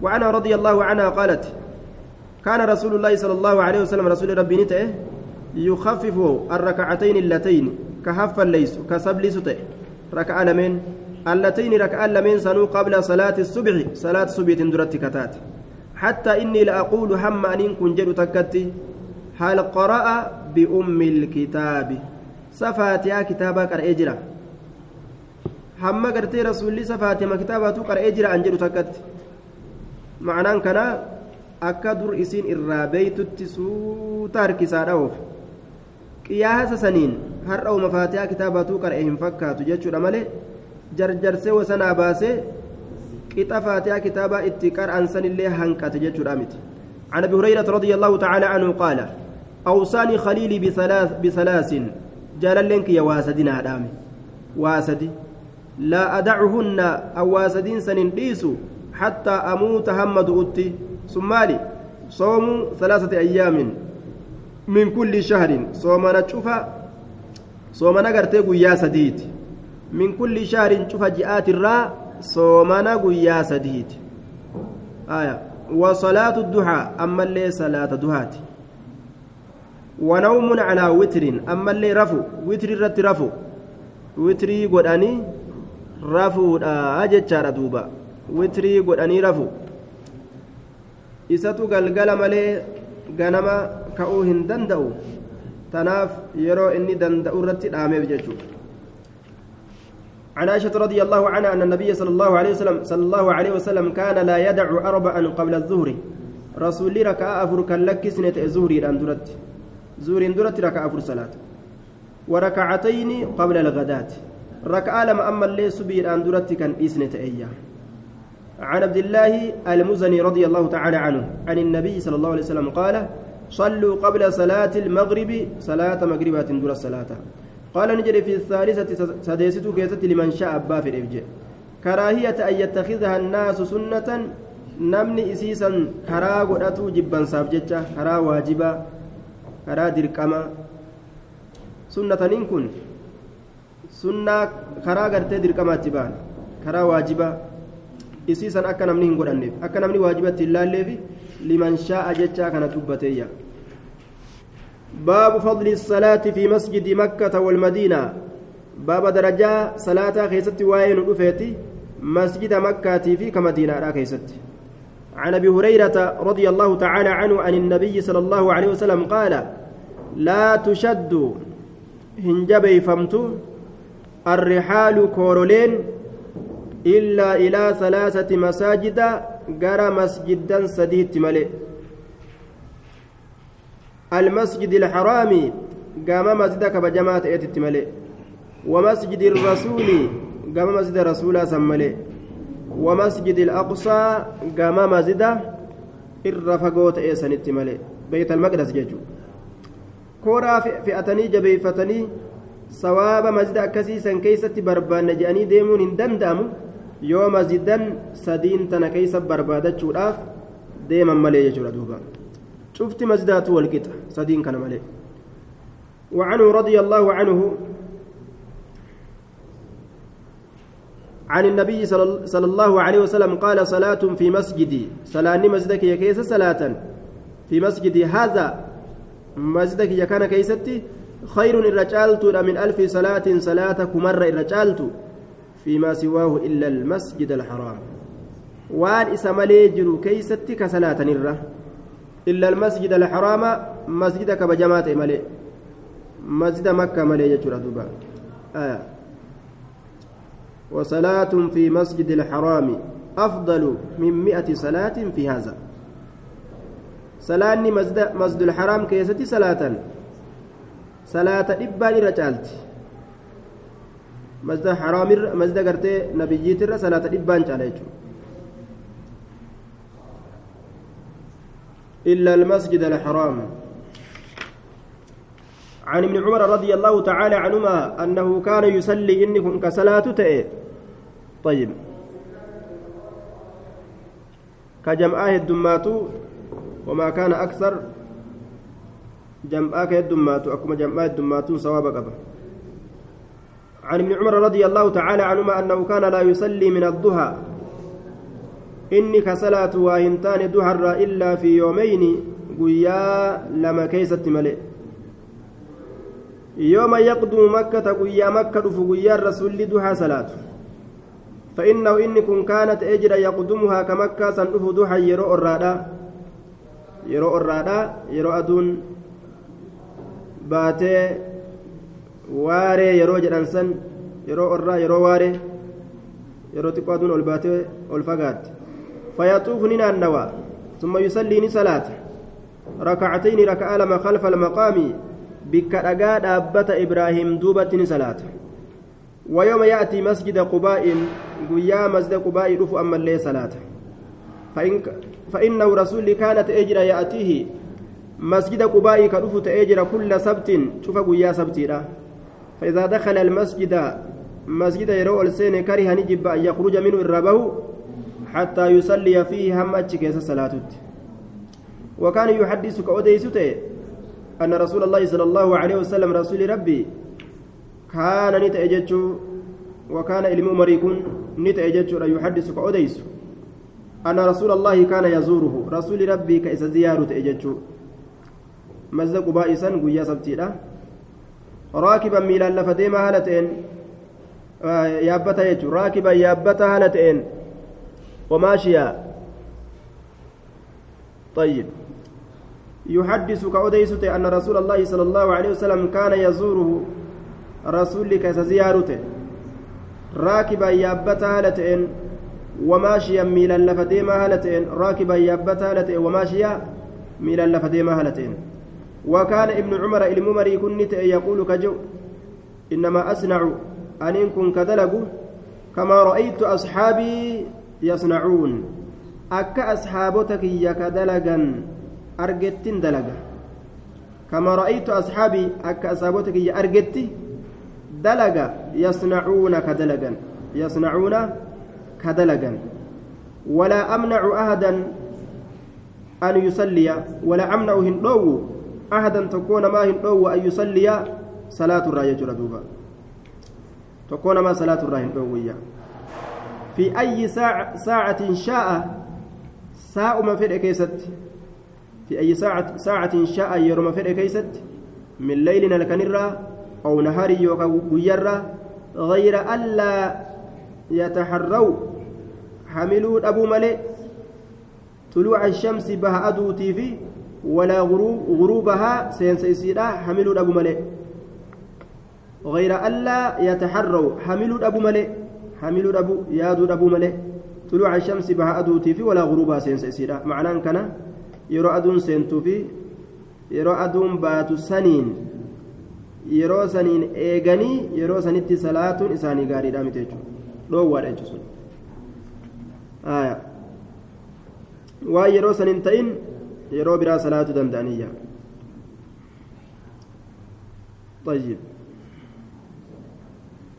وعنها رضي الله عنها قالت كان رسول الله صلى الله عليه وسلم رسول ربي نته يخفف الركعتين اللتين كهف ليس كسب ليس ركع لمن اللتين ركع لمن سنو قبل صلاة الصبح صلاة الصبح تندرت كتات. حتى إني لأقول هم أن كن جد تكتي هل قرأ بأم الكتاب؟ سفاتها كتابا قرأ جرا هم قرتي رسول الله سفاتها كتابة قرأ جرا أنجل تكت معناه كنا akka dur isin irraa beeytutti suuta harkisaadha oof qiyaasa saniin har'a uma faatihaa kitaabatuu qara'e jarjarsee wasanaa baasee qixa faatiyaa kitaaba itti qar'ansan illee hanqate jechuudha miti. عن ابي هريره رضي الله تعالى عنه قال اوصاني خليلي بثلاث بثلاث جال لنك يا واسدنا دامي واسدي لا ادعهن أو واسدين سنين ديسو حتى أموت همد اوتي ثم لي صوم ثلاثة أيام من كل شهر صومنا تشوفا صومنا غرتي غيا سديت شهر تشوفا جاءت الرا صومنا غيا سديت. آية. وصلاة الضحى أما اللي صلاة دهات ونوم على وتر أما اللي رفو وتر رت رفو. وتري قداني رفو أجتشار دوبا. وتري قداني رفو. galgala malee ganama ka'uu hin danda'u tanaaf yeroo inni danda'u irratti dhaameef jechuudha عن عائشة رضي الله عنها أن النبي صلى الله عليه وسلم صلى الله عليه وسلم كان لا يدع أربعا قبل الظهر. رسول ركع أفر كلك سنة الظهر أن درت. زور درت ركع أفر صلاة. وركعتين قبل الغداة. ركع لما أما اللي سبير أن درت كان إسنة أيام عن عبد الله المزني رضي الله تعالى عنه عن النبي صلى الله عليه وسلم قال صلوا قبل صلاة المغرب صلاة مغربات دور الصلاة قال نجري في الثالثة سديست كيست لمن شاء أبا في الإفجاء كراهية أن يتخذها الناس سنة نمني إسيسا كرا قدأتو جبا سابجتة كرا واجبا كرا دركما سنة نكون سنة كرا قرتي دركما تبان كرا واجبا. akka namni hin godhanneef akka namni waajibatti hin laalleefi liman shaa'a jechaa kana dubbateeyya باب فضل الصلاة في مسجد مكة والمدينة. باب درجة صلاة خيست وين رفيتي مسجد مكة في كمدينة لا خيست عن أبي هريرة رضي الله تعالى عنه عن النبي صلى الله عليه وسلم قال لا تشد هنجبي فمت الرحال كورولين إلا إلى ثلاثة مساجد جرى مسجدا سديت ملئ. المسجد الحرام قام مسجدك بجماعة إيتت ومسجد الرسول قام مسجد رسول سملئ ومسجد الأقصى قام مسجد الرفقوت إيسانت ملئ بيت المقدس ججو كورا فئتني جبيفتني سواب مسجد أكسيسا كيست بربان جاني ديمون دندامو yoo masjidan sadiin tana keessa barbaadachuudhaaf deeman malee jechuudha cufti masjidaatu walqixa sadiin kana malee وعنه رضي الله عنه عن النبي صلى الله عليه وسلم قال صلاة في مسجدي. صلاة مسجدك يا كيس صلاة. في مسجدي هذا مسجدك يا كان كيستي خير الرجالت من ألف صلاة صلاة كمر الرجالت فيما سواه إلا المسجد الحرام. وان إسمالي جرو كيستي كصلاة نرة. إلا المسجد الحرام مسجدك بجماعة ملي. مسجد مكة ملي يجر دوبا. آه. وصلاة في مسجد الحرام أفضل من مئة صلاة في هذا. صلاة مسجد, مسجد الحرام كيستي صلاة. صلاة إبان رجالت. مسجد حرام مسجد قرتي نبيجيت صلاة إبان عليه إلا المسجد الحرام. عن ابن عمر رضي الله تعالى عنهما أنه كان يصلي إنكم كصلاة تئ طيب. كجمعاه الدمات وما كان أكثر. جمعاك الدمات أكما جمعاه الدمات صواب قبل. عن ابن عمر رضي الله تعالى عنهما أنه كان لا يصلي من الضحى. إني كصلاة واهنتان دهر إلا في يومين قيا لما كيست ملئ. يوم يقدم مكة قيا مكة فقيا الرسول دها صلاة. فإنه إن كن كانت أجر يقدمها كمكة سنف دها يرو الرادا يرو الرادا يرو أدون. باتي waaree yeroo jedhan san yeroo orraa yeroo waaree yeroo xiqqoo aduun ol yusallii ni salaata rakacatayni raka'a lama khalfa almaqaami bikka dhagaa dhaabbata ibraahim duubatti ni salaata ويوم يأتي مسجد قباء قيا مسجد قباء رفو أما اللي صلاة فإن فإنه رسول كانت أجرى يأتيه. مسجد قباء كرفو تأجر كل سبت شوف قيا سبتي فإذا دخل المسجد مسجد يرو السين كره نجب أن يخرج منه الربه حتى يصلي فيه هم أتشكيس صلاة وكان يحدث كأوديسته أن رسول الله صلى الله عليه وسلم رسول ربي كان نتأجج وكان علم مريكون نتأجج يحدث كأوديس أن رسول الله كان يزوره. رسول ربي كإس زيارة تأجج مزق بائسا قيا سبتيلا راكبا ميلا لفديما هالتين yaabbata jechuun raakiban yaabbata haala ta'een وماشيا طيب. يحدث كأوديسة أن رسول الله صلى الله عليه وسلم كان يزوره رسول كزيارته راكبا يابتا هالتين وماشيا ميلا لفتيما هالتين. راكبا يابتا هالتين وماشيا ميلا لفتيما هالتين. وكان ابن عمر الممري كنت يقول كجو إنما أصنع أن كن كما رأيت أصحابي يصنعون. أك أصحابتك يا كدلقا أرجتين دلقا كما رأيت أصحابي أك أصحابتك يا أرجتي دلقا يصنعون كدلقا يصنعون كدلقا ولا أمنع أحدا أن يصلي. ولا أمنع هندو أحدا تكون ما هندو أن يصلي. صلاة الراية دوبا. tokkoo namaa salaatu hin dhoowwiyya fi ayyi saacatin shaa'a saa'uma fedhe keessatti fi ayyi saacatin shaa'a yeroma fedhe keessatti min leylin halkanirraa aw naharin yookaan guyyarraa غير ألا يتحروا حملوا أبو ملئ طلوع الشمس بها أدوتي في ولا غروب غروبها سينسيسيرا حملوا أبو ملئ غير ألا يتحروا حملوا أبو ملئ حملوا أبو يادوا أبو ملئ طلوع الشمس بها أدوتي في ولا غروبها سينس إسيرا معناه كان يرى أدون سينتو في يرى أدون باتو سنين yeroo saniin eeganii yeroo sanitti salaatuun isaanii gaariidha miti jechuudha dhoowwaadha jechuudha waan yeroo saniin ta'in yeroo biraa salaatuu danda'aniyya طيب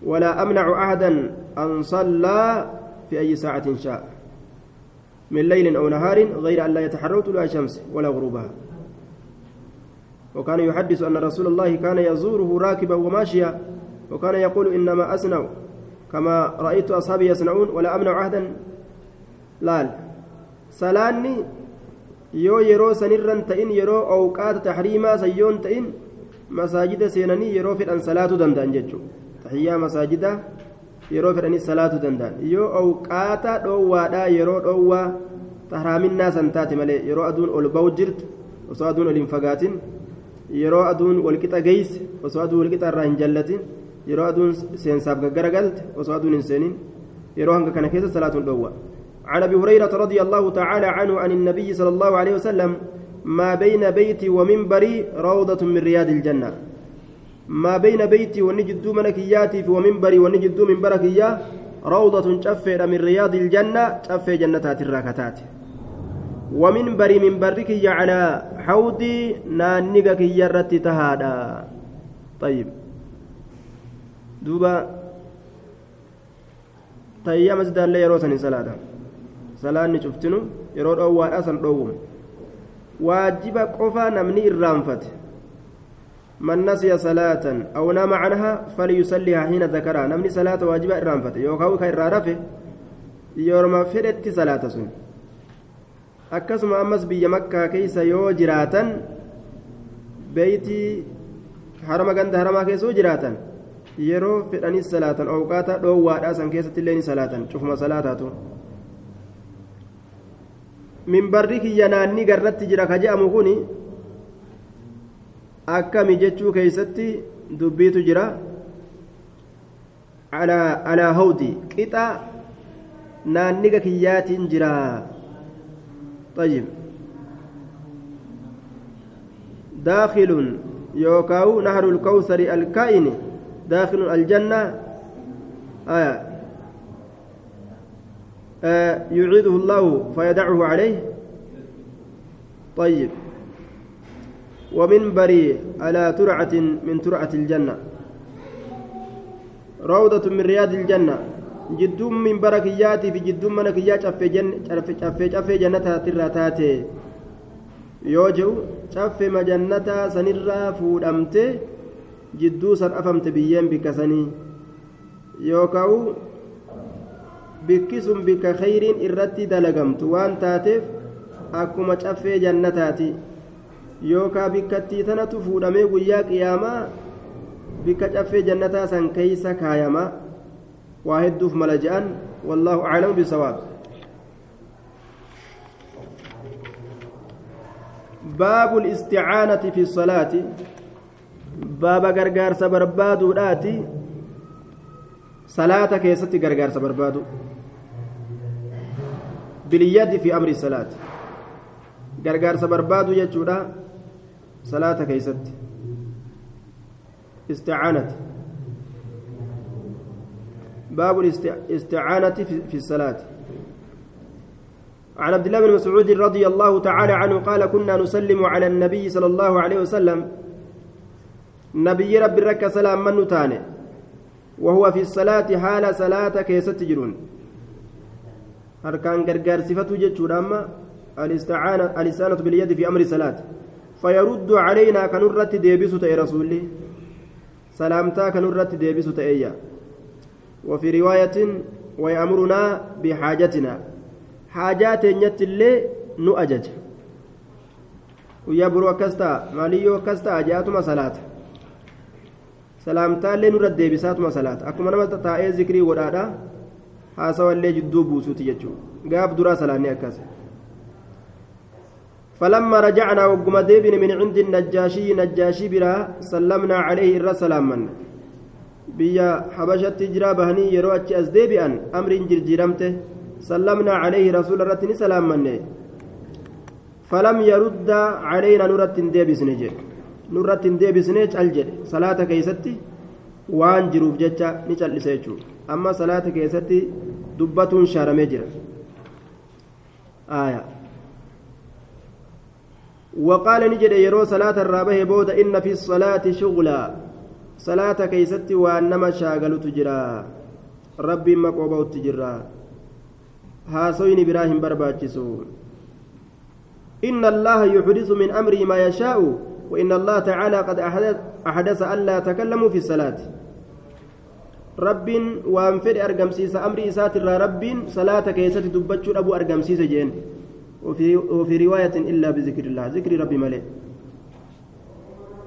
ولا أمنع أحدا أن صلى في أي ساعة شاء. من ليل أو نهار غير أن لا يتحروا طلوع الشمس ولا غروبها. وكان يحدث أن رسول الله كان يزوره راكبا وماشيا وكان يقول إنما أصنع كما رأيت أصحابي يصنعون ولا أمنع أحدا. لال سلاني yoo yeroo sanirran ta'in yeroo awqaata tahriimaa sayyoon ta'in masaajida seenanii yeroo fedhan salaatuu danda'an jechuudha yeroo fedhanis salaatu danda'an yoo awqaata dhoowwaadhaa yeroo dhoowwaa tahraaminaa san taate malee yeroo aduun ol ba'u jirtu osoo aduun ol hin fagaatin yeroo aduun walqixa geeyse osoo aduun walqixa irraa hin jallatin yeroo aduun seensaaf gaggara osoo aduun hin seenin yeroo hanga kana keessa salaatuun dhoowwa عن ابي هريره رضي الله تعالى عنه عن النبي صلى الله عليه وسلم ما بين بيتي ومنبري روضه من رياض الجنه ما بين بيتي ونجد من كياتي ومنبري ونجد من بركيا روضة شفة من رياض الجنة شفة جنتات الراكتات ومنبري من برك على حوضي نانقك يرت تهادا. طيب. دوبا. تيا مسجد الله يروسني صلاة صلاة شفتنو يرو أو أسن دوم واجب قفا نمني الرانفت من نسي صلاة أو نام عنها فليصليها حين ذكرها نمني صلاة واجبة إرانفة يوكاو كإرارفه يورما فردت صلاة سن akkasuma ammas biyya makkaa keeysa yoo jiraatan beeyti harama ganda haramaa keessa yoo jiraatan yeroo fedhanis salaatan awqaata dhoowwaadhaa san keessatti illee ni salaatan cufuma salaataatu minbarri kiyya naanni garratti jira ka je'amu kuni akkami jechuu keeysatti dubbiitu jira alaa hawdi qixa naanniga kiyyaatiin jira طيب داخل يوكاو نهر الكوثر الكائن داخل الجنة آية آه يعيده الله فيدعه عليه طيب ومنبري على ترعة من ترعة الجنة. روضة من رياض الجنة. جدوم من بركياتي في جدوم منكيات شفي جن شفي شفي جنتها تراتاتي يوجو شفي مجنتها سنرا فودمتي san afamte biyyeen bikka sanii yookaan bikki sun bikka khayriin irratti dalagamtu waan taateef akkuma caffee jannataati yookaan bikkattii tanatu fuudhamee guyyaa qiyaamaa bikka caffee jannataa san keeysa kaayamaa waa hedduuf mala je'an wallaahu aclamu bisawaab باب الاستعانة في الصلاة baaba gargaarsa barbaaduudhaati salaata keessatti gargaarsa barbaadu biliyyadi fi amri salaati gargaarsa barbaadu jechuudha salaata keessatti isticaanati باب الاستعانة في الصلاة. عن عبد الله بن مسعود رضي الله تعالى عنه قال كنا نسلم على النبي صلى الله عليه وسلم. نبي رب رك سلام من تاني وهو في الصلاة حال صلاة كيست جرون أركان غرغر صفته جتشور أما الاستعانة الاستعانة باليد في أمر صلاة. فيرد علينا كنرة ديبسو تأي رسولي. سلامتا كنرة ديبسو تأيّا وفي رواية ويأمرنا بحاجتنا. حاجات نت اللي نؤجج ويبرو كستا ماليو كستا جاتما صلاة سلامتا اللي نرد ديبساتما صلاة أكما نمت تائي ذكري ودادا haasawa illee jidduu buusuuti jechuudha gaaf duraa salaanni akkas فلما رجعنا وقم ديبن من عند النجاشي نجاشي برا سلمنا عليه الرا سلاما. بيا حبشت جرا بهني يرو أتش أزديبئا أمر جرجرمته سلمنا عليه رسول الرتن سلاما. فلم يرد علينا نرت ديبس نجد. نرت ديبس نجد الجد صلاة كيستي وان جروف جتة نجل سيجو أما صلاة كيستي دبة شارمي جرا آية. وقال نجد يرو صلاة الرابه بود إن في الصلاة شغلا. صلاة كيستي وأنما شاغل تجرا ربي مقوبة تجرا هاسوين إبراهيم برباتشسو. إن الله يحدث من أمره ما يشاء وإن الله تعالى قد أحدث ألا تكلموا في الصلاة. رب وانفد أرقمسيس أمر إسات رب صلاة كيست دبتشو أبو أرقمسيس جين. وفي وفي رواية إلا بذكر الله. ذكر ربي ملئ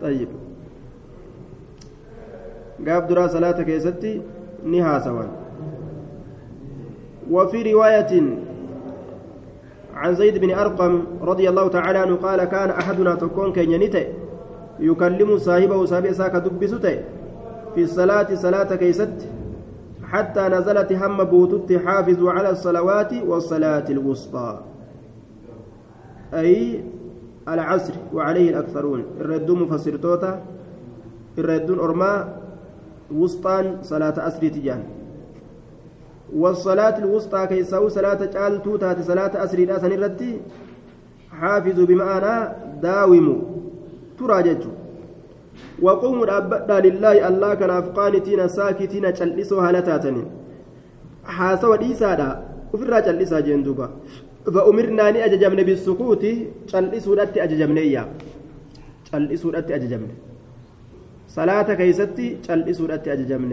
طيب. قاب درا صلاة كيستي نها سوا وفي رواية عن زيد بن أرقم رضي الله تعالى عنه قال كان أحدنا تكون كينيته يكلم صاحبه صاحبه ساك دبسته في الصلاة صلاة كيست حتى نزلت هم بوتت حافظوا على الصلوات والصلاة الوسطى. أي العصر وعليه الأكثرون. الردون مفسر توتا الردون أرما وسطان صلاة أسري تجان والصلاة الوسطى كيساو صلاة جال توتات صلاة أسري لا سنرتي حافظوا بمعنى داوموا تراججوا وقوموا أبدا لله الله كان أفقانتين ساكتين جلسوا هالتاتنين حاسوا ديسادا وفي جلسا جندوبا. فأمرنا أن أججمن بالسكوت جلسوا لاتي أججمن إياه جلسوا لاتي أججمن صلاة كيستي جلسوا لاتي أججمن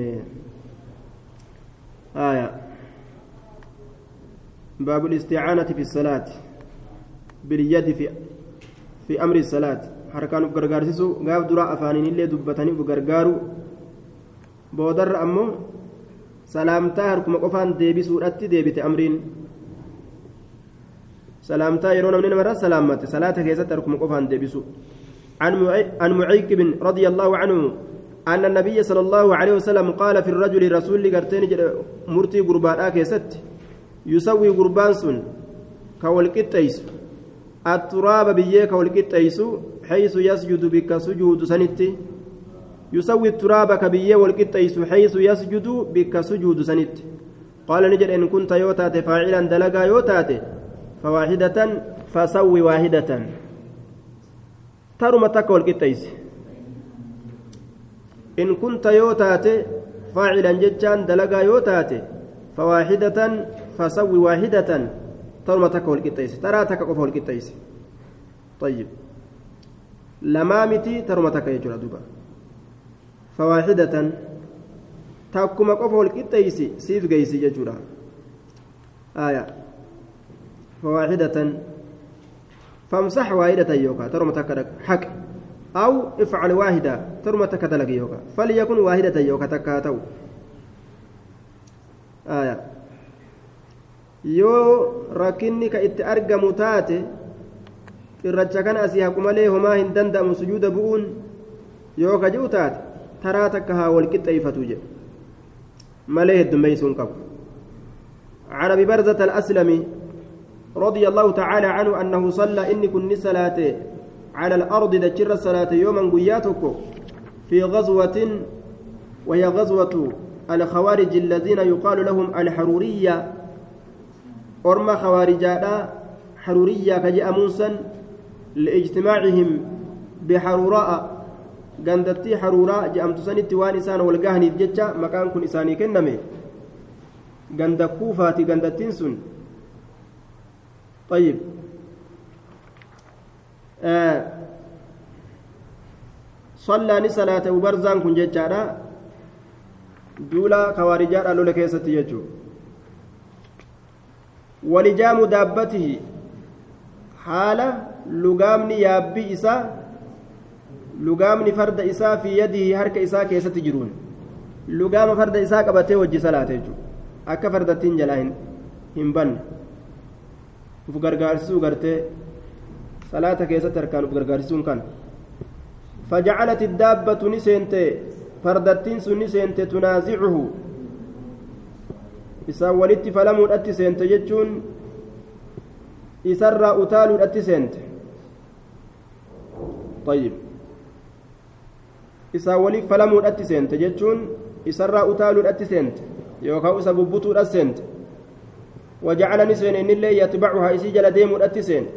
آية باب الاستعانة في الصلاة باليد في في أمر الصلاة harkaan uf gargaarsisu gaaf duraa afaaniin illee dubbatanii uf gargaaru boodarra ammoo salaamtaa harkuma qofaan deebisuudhatti deebite amriin salaamtaa yeroo namni namarra salaammate salaata keessatti harkuma qofaan deebisu عن معيق رضي الله عنه أن النبي صلى الله عليه وسلم قال في الرجل رسول قرتين مرتي قربان آكيست يسوي قربان سن كولكتيس. التراب بيك والقطيس حيث يسجد بك سجود سنتي. يسوي التراب كبيه والقطيس حيث يسجد بك سجود سنت قال نجد إن كنت يوتات فاعلا دلقا يوتات فواحدة فسوي واحدة. ترمى تك والقطيس إن كنت يوتات فاعلا جتان دلقا يوتات فواحدة فسوي واحدة. ترمى تك والقطيس ترى تك قف والقطيس طيب. لما متي ترمى تك يجرى دوبا فواحدة تاكما قف والقطيس سيف جيسي يجرى آية. فواحدة فامسح واحدة يوكا ترمى تك حق أو افعل واحدة ترمى تك دلق يوكا فليكن واحدة يوكا تكاتو آية yoo rakkinni ka itti argamu taate irracha kana asii haqu malee homaa hin danda'amu sujuuda bu'uun yoo ka ji'u taate taraa takka haa wal qixxeeyfatu jedhe malee heddummeeysuun qabu عن ابي برزه الاسلمي رضي الله تعالى عنه انه صلى اني كن صلاه على الأرض دجر الصلاه يوما قياتك في غزوه وهي غزوه الخوارج الذين يقال لهم orma khawarijaadha haruriyyaa ka je'amuun san liijtimaacihim bixaruura'a gandattii haruuraa je'amtu sanitti waan isaan wal gahaniif jecha maqaan kun isaanii kenname ganda طيب آه صلى صلاة وبرزان كن جتشارا دولا خوارجات لولا كيستي يجو daabbatihi haala lugaamni yaabbii isaa lugaamni farda isaa fi yadihi harka isaa keessatti jiruun lugaama farda isaa qabatee wajji salaate jechuudha akka fardattiin jalaa hin banne uf gargaarsisuu gartee salaata keessatti harkaan uf gargaarsisuun kan فجعلت الدابة نسنت فردتين سنسنت تنازعه isaan walitti falamuudhatti seente jechuun isarraa utaaluudhatti seente طيب isaan waliif falamuudhatti seente jechuun isarraa utaaluudhatti seente yookaan isa bubbutuudhatti seente wajacalani seene innillee yatbacuhaa isii jala deemuudhatti seene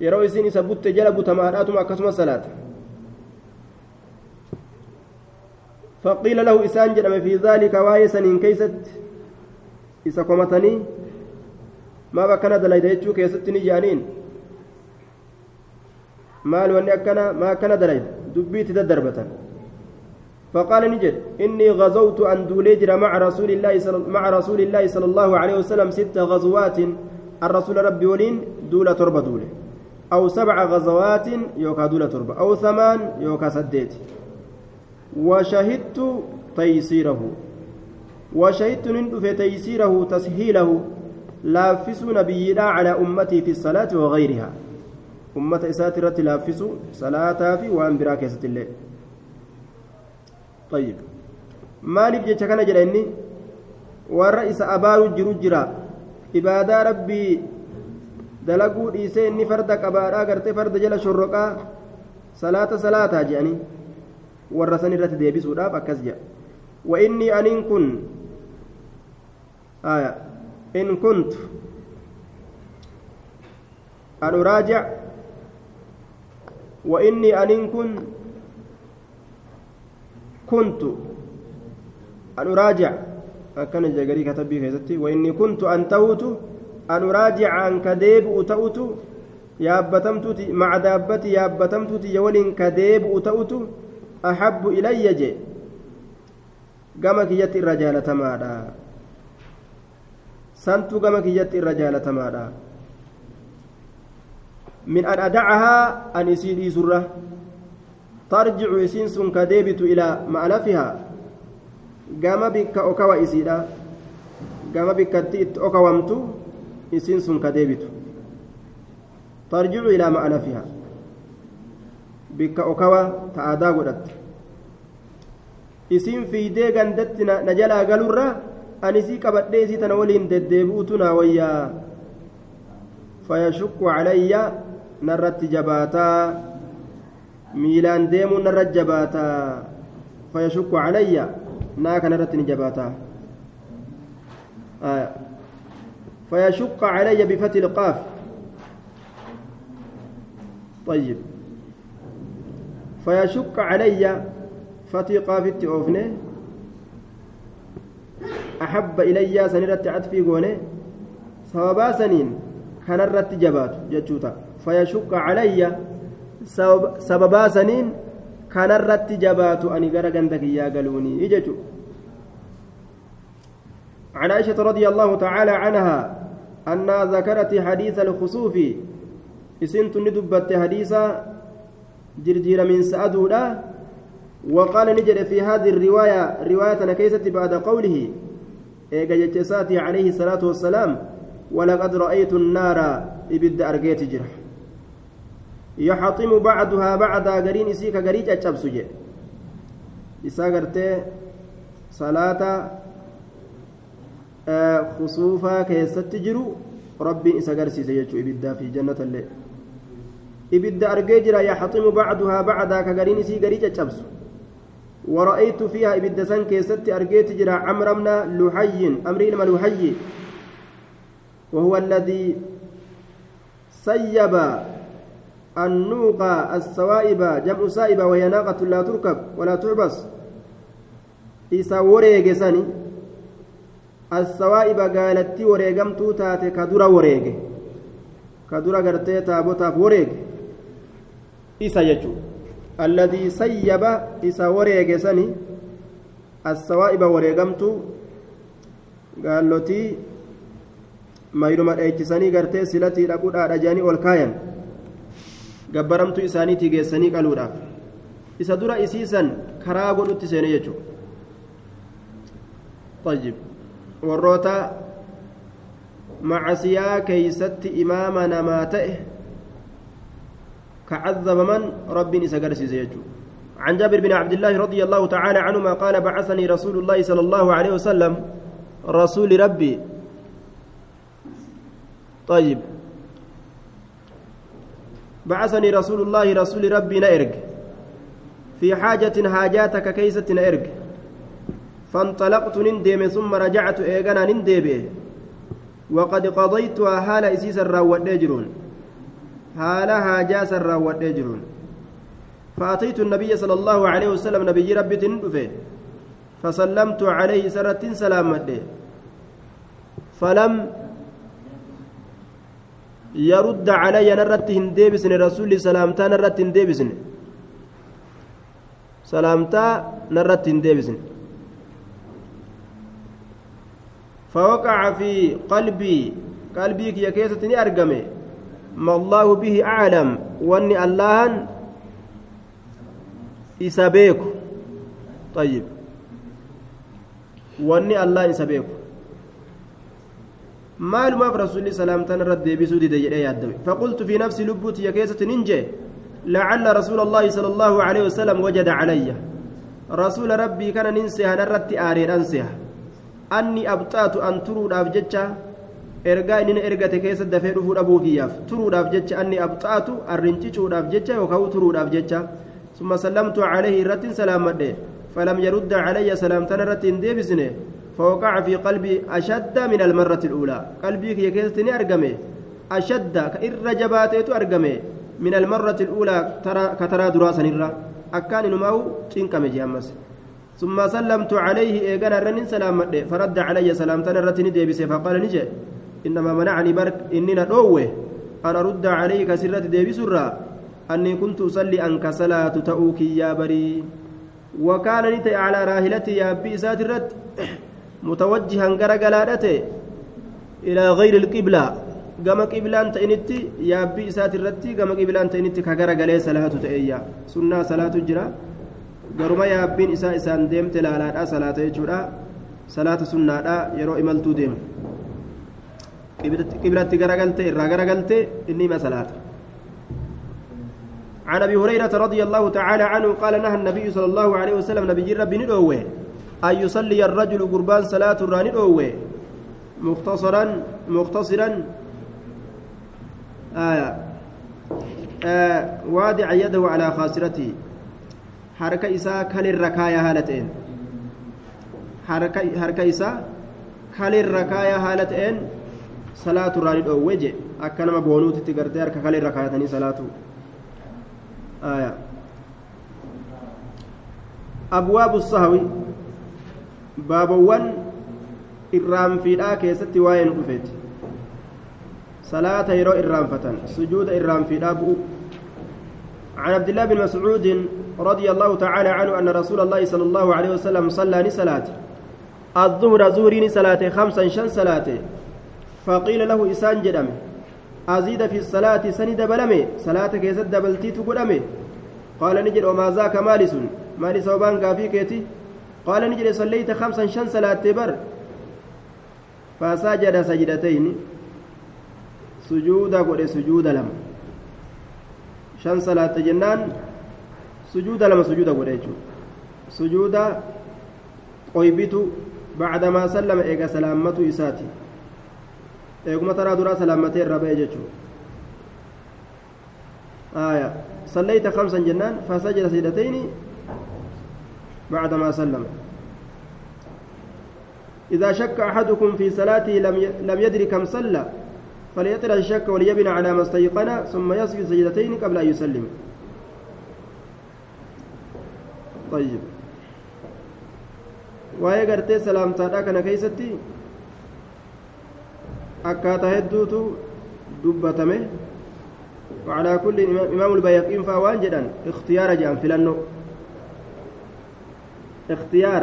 yeroo isiin isa butte jala butamaadhaatuma akkasuma salaata فقيل له إسان جرم في ذلك وايسا إن كيست إسا كمتني ما بكنا دلائد يجو كيست نجانين مال أكنا ما كان دلائد دبيت تدربة فقال نجد إني غزوت أن دوليجر مع رسول الله صل... مع رسول الله صلى الله عليه وسلم ست غزوات الرسول ربي ولين دولة تربة دولة. أو سبع غزوات يوكا دولة تربة أو ثمان يوكا سديت. وشهدت تيسيره. وشهدت ندف تيسيره تسهيله. لافس نبينا على أمتي في الصلاة وغيرها. أمة إساترة لافس صلاة في وأن براكزة الليل طيب inni warra isa abaaru jiru jira ibaadaa rabbii dalaguu dhiisee inni farda qabaadhaa gartee farda jala shorroqaa salaata salaataa jedhanii warra san irratti deebisuudhaaf akkas jedha وإني أن كن آية إن كنت أن أراجع وإني أن كن كنت أن أراجع أكن جاكري كتبي كيستي وإني كنت أن توت أن أراجع عن كديب yaabbatamtuuti maca daabbati yaabbatamtuuti yawaliin ka deebi'u ta'utu ahabbu ilayya je gama kiyyatti irra jaalatamaadha santu gama kiyyatti irra jaalatamaadha min an adacahaa an isii dhiisurra tarjicu isiin sun ka deebitu ilaa ma'lafihaa gama bikka okawa isiidha gama bikkatti itti okawamtu isiin sun ka deebitu ترجع إلى مألفها بك أكوى تآدا قدت isiin fiidee gandatti na jalaa galurra anisii qabadhee isii tana waliin deddeebi'utu naa wayyaa fayashukku calayya narratti jabaataa miilaan deemuun narra jabaataa fayashukku calayya naa kanarratti ni jabaataa فيشق علي بفتح القاف طيب فيشق علي فتح قاف أوفنه أحب إلي سنرت عطفي قونه sababaa saniin kanarratti jabaatu jechuuta fayashukka calayya sababaa saniin kanarratti jabaatu ani gara ganda kiyyaa galuunii jechu عن عائشة رضي الله تعالى عنها أنها ذكرت حديث الخسوف. إسنت ندبت حديثا جرجير من سأدولا وقال نجد في هذه الرواية رواية كيست بعد قوله إيجا عليه الصلاة والسلام ولقد رأيت النار إبد أرجيت جرح. يحطم بعضها بعضا قرين إسيك قريج أتشبس جي. صلاة آه خصوفا كيست جرو ربي إسا قرسي سيجو إبدا في جنة الليل إبدا أرجيجرا يحطم بعضها بعضا كقرين إسي قريج أتشبس ورأيت فيها إبدا سن كيست أرجيت جرا عمرو بن لحي أمري لما لحي. وهو الذي سيب النوق السوائب جمع سائبة وهي ناقة لا تركب ولا تحبس إسا وريق سني. السوائب قالت وريقمتو تاتي كدر وريق. كدر قرتي تابوتاف وريق إسا يجو. الذي سيب إسا وريق سني. السوائب وريقمتو قالتي mayruma dheechisanii gartee silatii dhaquudhaadha jedhanii ol kaayan gabbaramtuu isaaniitii geessanii qaluudhaaf isa dura isiisan karaa godhutti seene jechuudha طيب warroota macasiyaa keeysatti imaama namaa ta'e كعذبمن رب إسقرسيس يجو عن جابر بن عبد الله رضي الله تعالى عنهما قال بعثني رسول الله صلى الله عليه وسلم رسول ربي طيب بعثني رسول الله رسول ربي نأرج. في حاجة حاجاتك كيسة نأرج. فانطلقت نندم ثم رجعت إيغانا نندب وقد قضيتها حال إسيس الراوات جرون حال حاجاس الراوات جرون فأتيت النبي صلى الله عليه وسلم نبي ربي تندفه. فسلمت عليه سرة سلامة. فلم يرد علي نرت هنديبسن رسول سلامتا نرت هنديبسن. سلامتا نرت هنديبسن. فوقع في قلبي قلبي كي كيستني أرقمي. ما الله به أعلم وأني الله إسابيك طيب. وأني الله إسابيك maalumaaf rasuulli salaamtaan irratti deebisuu dide jedhee yaaddame faqultu fi nafsi lubbuuti ya keessatti nin jee لعل رسول الله صلى الله عليه وسلم وجد علي رسول ربي كان ننسى نرت آرين أنسى أني أبطأت أن ترود أفجتش ergaa inni ergate keessa dafee dhufuu dhabuukiyaaf turuudhaaf jecha anni abxaatu arrinchichuudhaaf jecha yookaan turuudhaaf jecha summa sallamtu calayhi irrattiin salaamadhe falam yarudda calayya salaamtan irratti hin deebisne فوقع في قلبي أشد من المرة الأولى. قلبي كي كيستني أرقمي. أشد كإر جباتيت أرقمي. من المرة الأولى ترى كترى دراسا نرى أكان نماو تنكم جامس ثم سلمت عليه إيقنا رنين سلام فرد علي سلامتنا رتني ديبس فقال نجي إنما منعني برك إننا دوه أن أرد عليك سرة ديبس أني كنت أصلي أنك صلاة تأوكي يا بري. وكان نتي على راهلتي يا أبي ساترت. متوجها غرغلادته إلى غير القبلة gama qiblaan ta'initti yaabbii isaati irratti gama qiblaan ta'initti ka garagalee salaatu ta'eeyya sunnaa salaatu jira garuma yaabbiin isaa isaan deemte laalaadha salaata jechuudha salaata sunnaadha yeroo imaltuu deemu qiblatti garagalte irraa garagalte inni ima salaata عن ابي هريره رضي الله تعالى عنه قال نهى النبي صلى الله عليه وسلم نبي ربي ندوه أن يصلي الرجل قربان صلاة الراني أوه مختصرا مختصرا آية waadica yadahu calaa khaasiratihi harka isaa kalirra kaaya haala ta'een harka isaa kalirra kaaya haala ta'een salaatu irraa ni dhoowwe je akka nama boonuutitti gartee harka kalirra kaayatanii salaatu abwaabu sahwi baabawwan irraanfiidhaa keessatti waa'ee nu dhufeeti. Salaata yeroo irraanfatan sujuuda irraanfiidhaa bu'u. عن عبد الله بن مسعود رضي الله تعالى عنه أن رسول الله صلى الله عليه وسلم صلى لصلاة الظهر زورين صلاة خمسا شن صلاة فقيل له إسان جدم أزيد في الصلاة سند بلمي صلاة كيسد دبلتي تقدمي قال نجد وما ذاك مالس مالي صوبان كافي كيتي قال نجد صليت خمسا شن صلاة بر فسجد سجدتين godhe sujuuda lama shan salaatte jennaan sujuuda lama sujuuda godhe jechuudha sujuuda qoybitu bacdamaa sallama eega salaammatu isaati eeguma taraa duraa salaammatee irra ba'e jechuudha خمسا جنان فسجد سجدتين بعدما سلم. إذا شك أحدكم في صلاته لم يدري كم صلى فليطرح الشك وليبنى على ما استيقن ثم يسجد سجدتين قبل أن يسلم. طيب. waa'ee gartee salaamtaadhaa kana keeysatti akkaataa hedduutu dubbatame وعلى كل إمام البيقين فوان جدا اختيار جان فلانو اختيار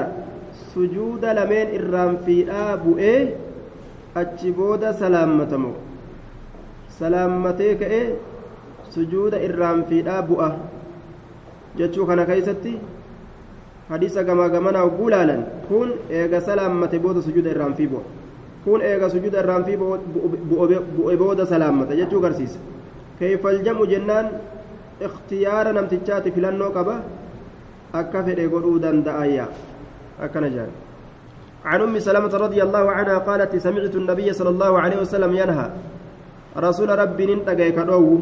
سجود لمن إرام في آبو إيه أتشبود سلامتمو salaammatee ka'ee sujuuda irraan fiidhaa bu'a jechuu kana keeysatti hadiisa gamaa gamanaa hogguu laalan kun eega salaammate booda sujuuda irraan fii bu'a kun eega sujuuda irraan fii bu'e booda salaammata jechuu garsiisa keeyfal jam'u jennaan ikhtiyaara namtichaati filannoo qaba akka fedhe godhuu danda'ayya akkana jaan. عن أم سلمة رضي الله عنها قالت سمعت النبي صلى الله عليه وسلم ينهى. رسول ربي ننتقى كدو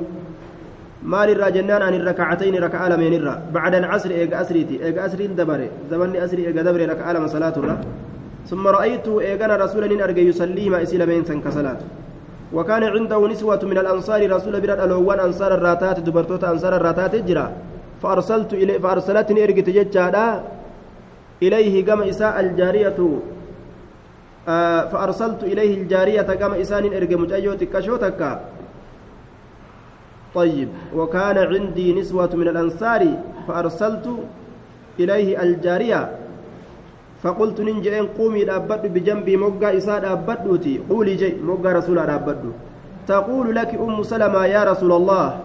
مال الرا جنان عن الركعتين ركعة لمن الرا بعد العصر إيجا أسريتي. إيجا أسرين دبر زمن أسري إيجا دبر ركعة لما صلاة الرا. ثم رأيت إيجانا رسول أرجى يصلي ما إسيل بين كصلاة وكان عنده نسوة من الأنصار رسول برد الأوان أنصار الراتات دبرتوت أنصار الراتات جرا. فأرسلت إليه فأرسلتني إرجى تججادا إليه قام إساء الجارية. آه فأرسلت إليه الجارية كما إسان إرجع مجايو تكشوتك طيب وكان عندي نسوة من الأنصار فأرسلت إليه الجارية. فقلت ننجئن قومي لأبد بجنبي موقع إساد أبدوتي قولي جي موقع رسول أبدو تقول لك أم سلمة يا رسول الله.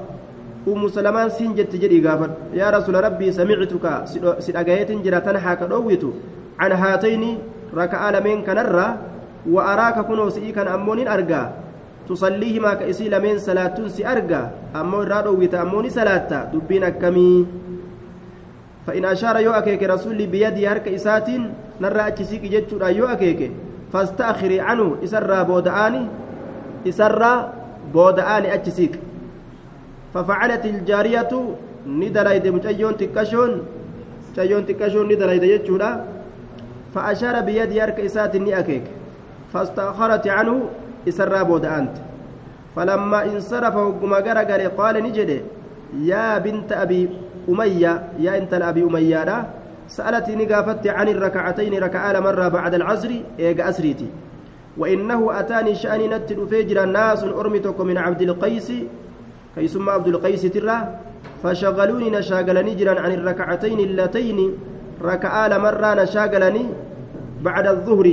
أم سلمان سنجت جري قافت يا رسول ربي سمعتك سدقايت جرى تنحى كدويت عن هاتين ركعة لمن كنرة وأراك كنو سئيكا أمون أرجع تصليهما كإسي لمن صلاة سي أرجع أمون رادو ويتأمون صلاة دبين كمي فإن أشار يو أكيك رسولي بيدي هرك إسات نرى أتشسيك جتشورا يو أكيك فاستأخري عنه إسرى بودآني إسرى بودآني أتشسيك ففعلت الجارية ندليد مجيون تكشون مجيون تكشون ندليد جتشورا فأشار بيدي هرك إسات أكيك فاستأخرت عنه إسرى بودآنت فلما انصرف وقم غرغر قال نجد يا بنت أبي أمية يا أنت الأبي أمية لا سألتني قافت عن الركعتين ركعة مرة بعد العصر إيق أسريتي. وإنه أتاني شأني نتل فجر ناس أرمتك من عبد القيس كي ثم عبد القيس ترى فشغلوني نشاغلني جرا عن الركعتين اللتين ركعة مرة نشاغلني بعد الظهر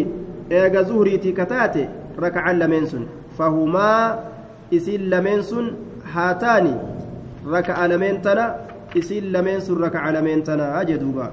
إيق زهريتي كتاتي ركعة لمنسن فهما إسيل لمنسن هاتان ركعة لمنتنا lameen sun rakaca lameen tanaa jedhuuba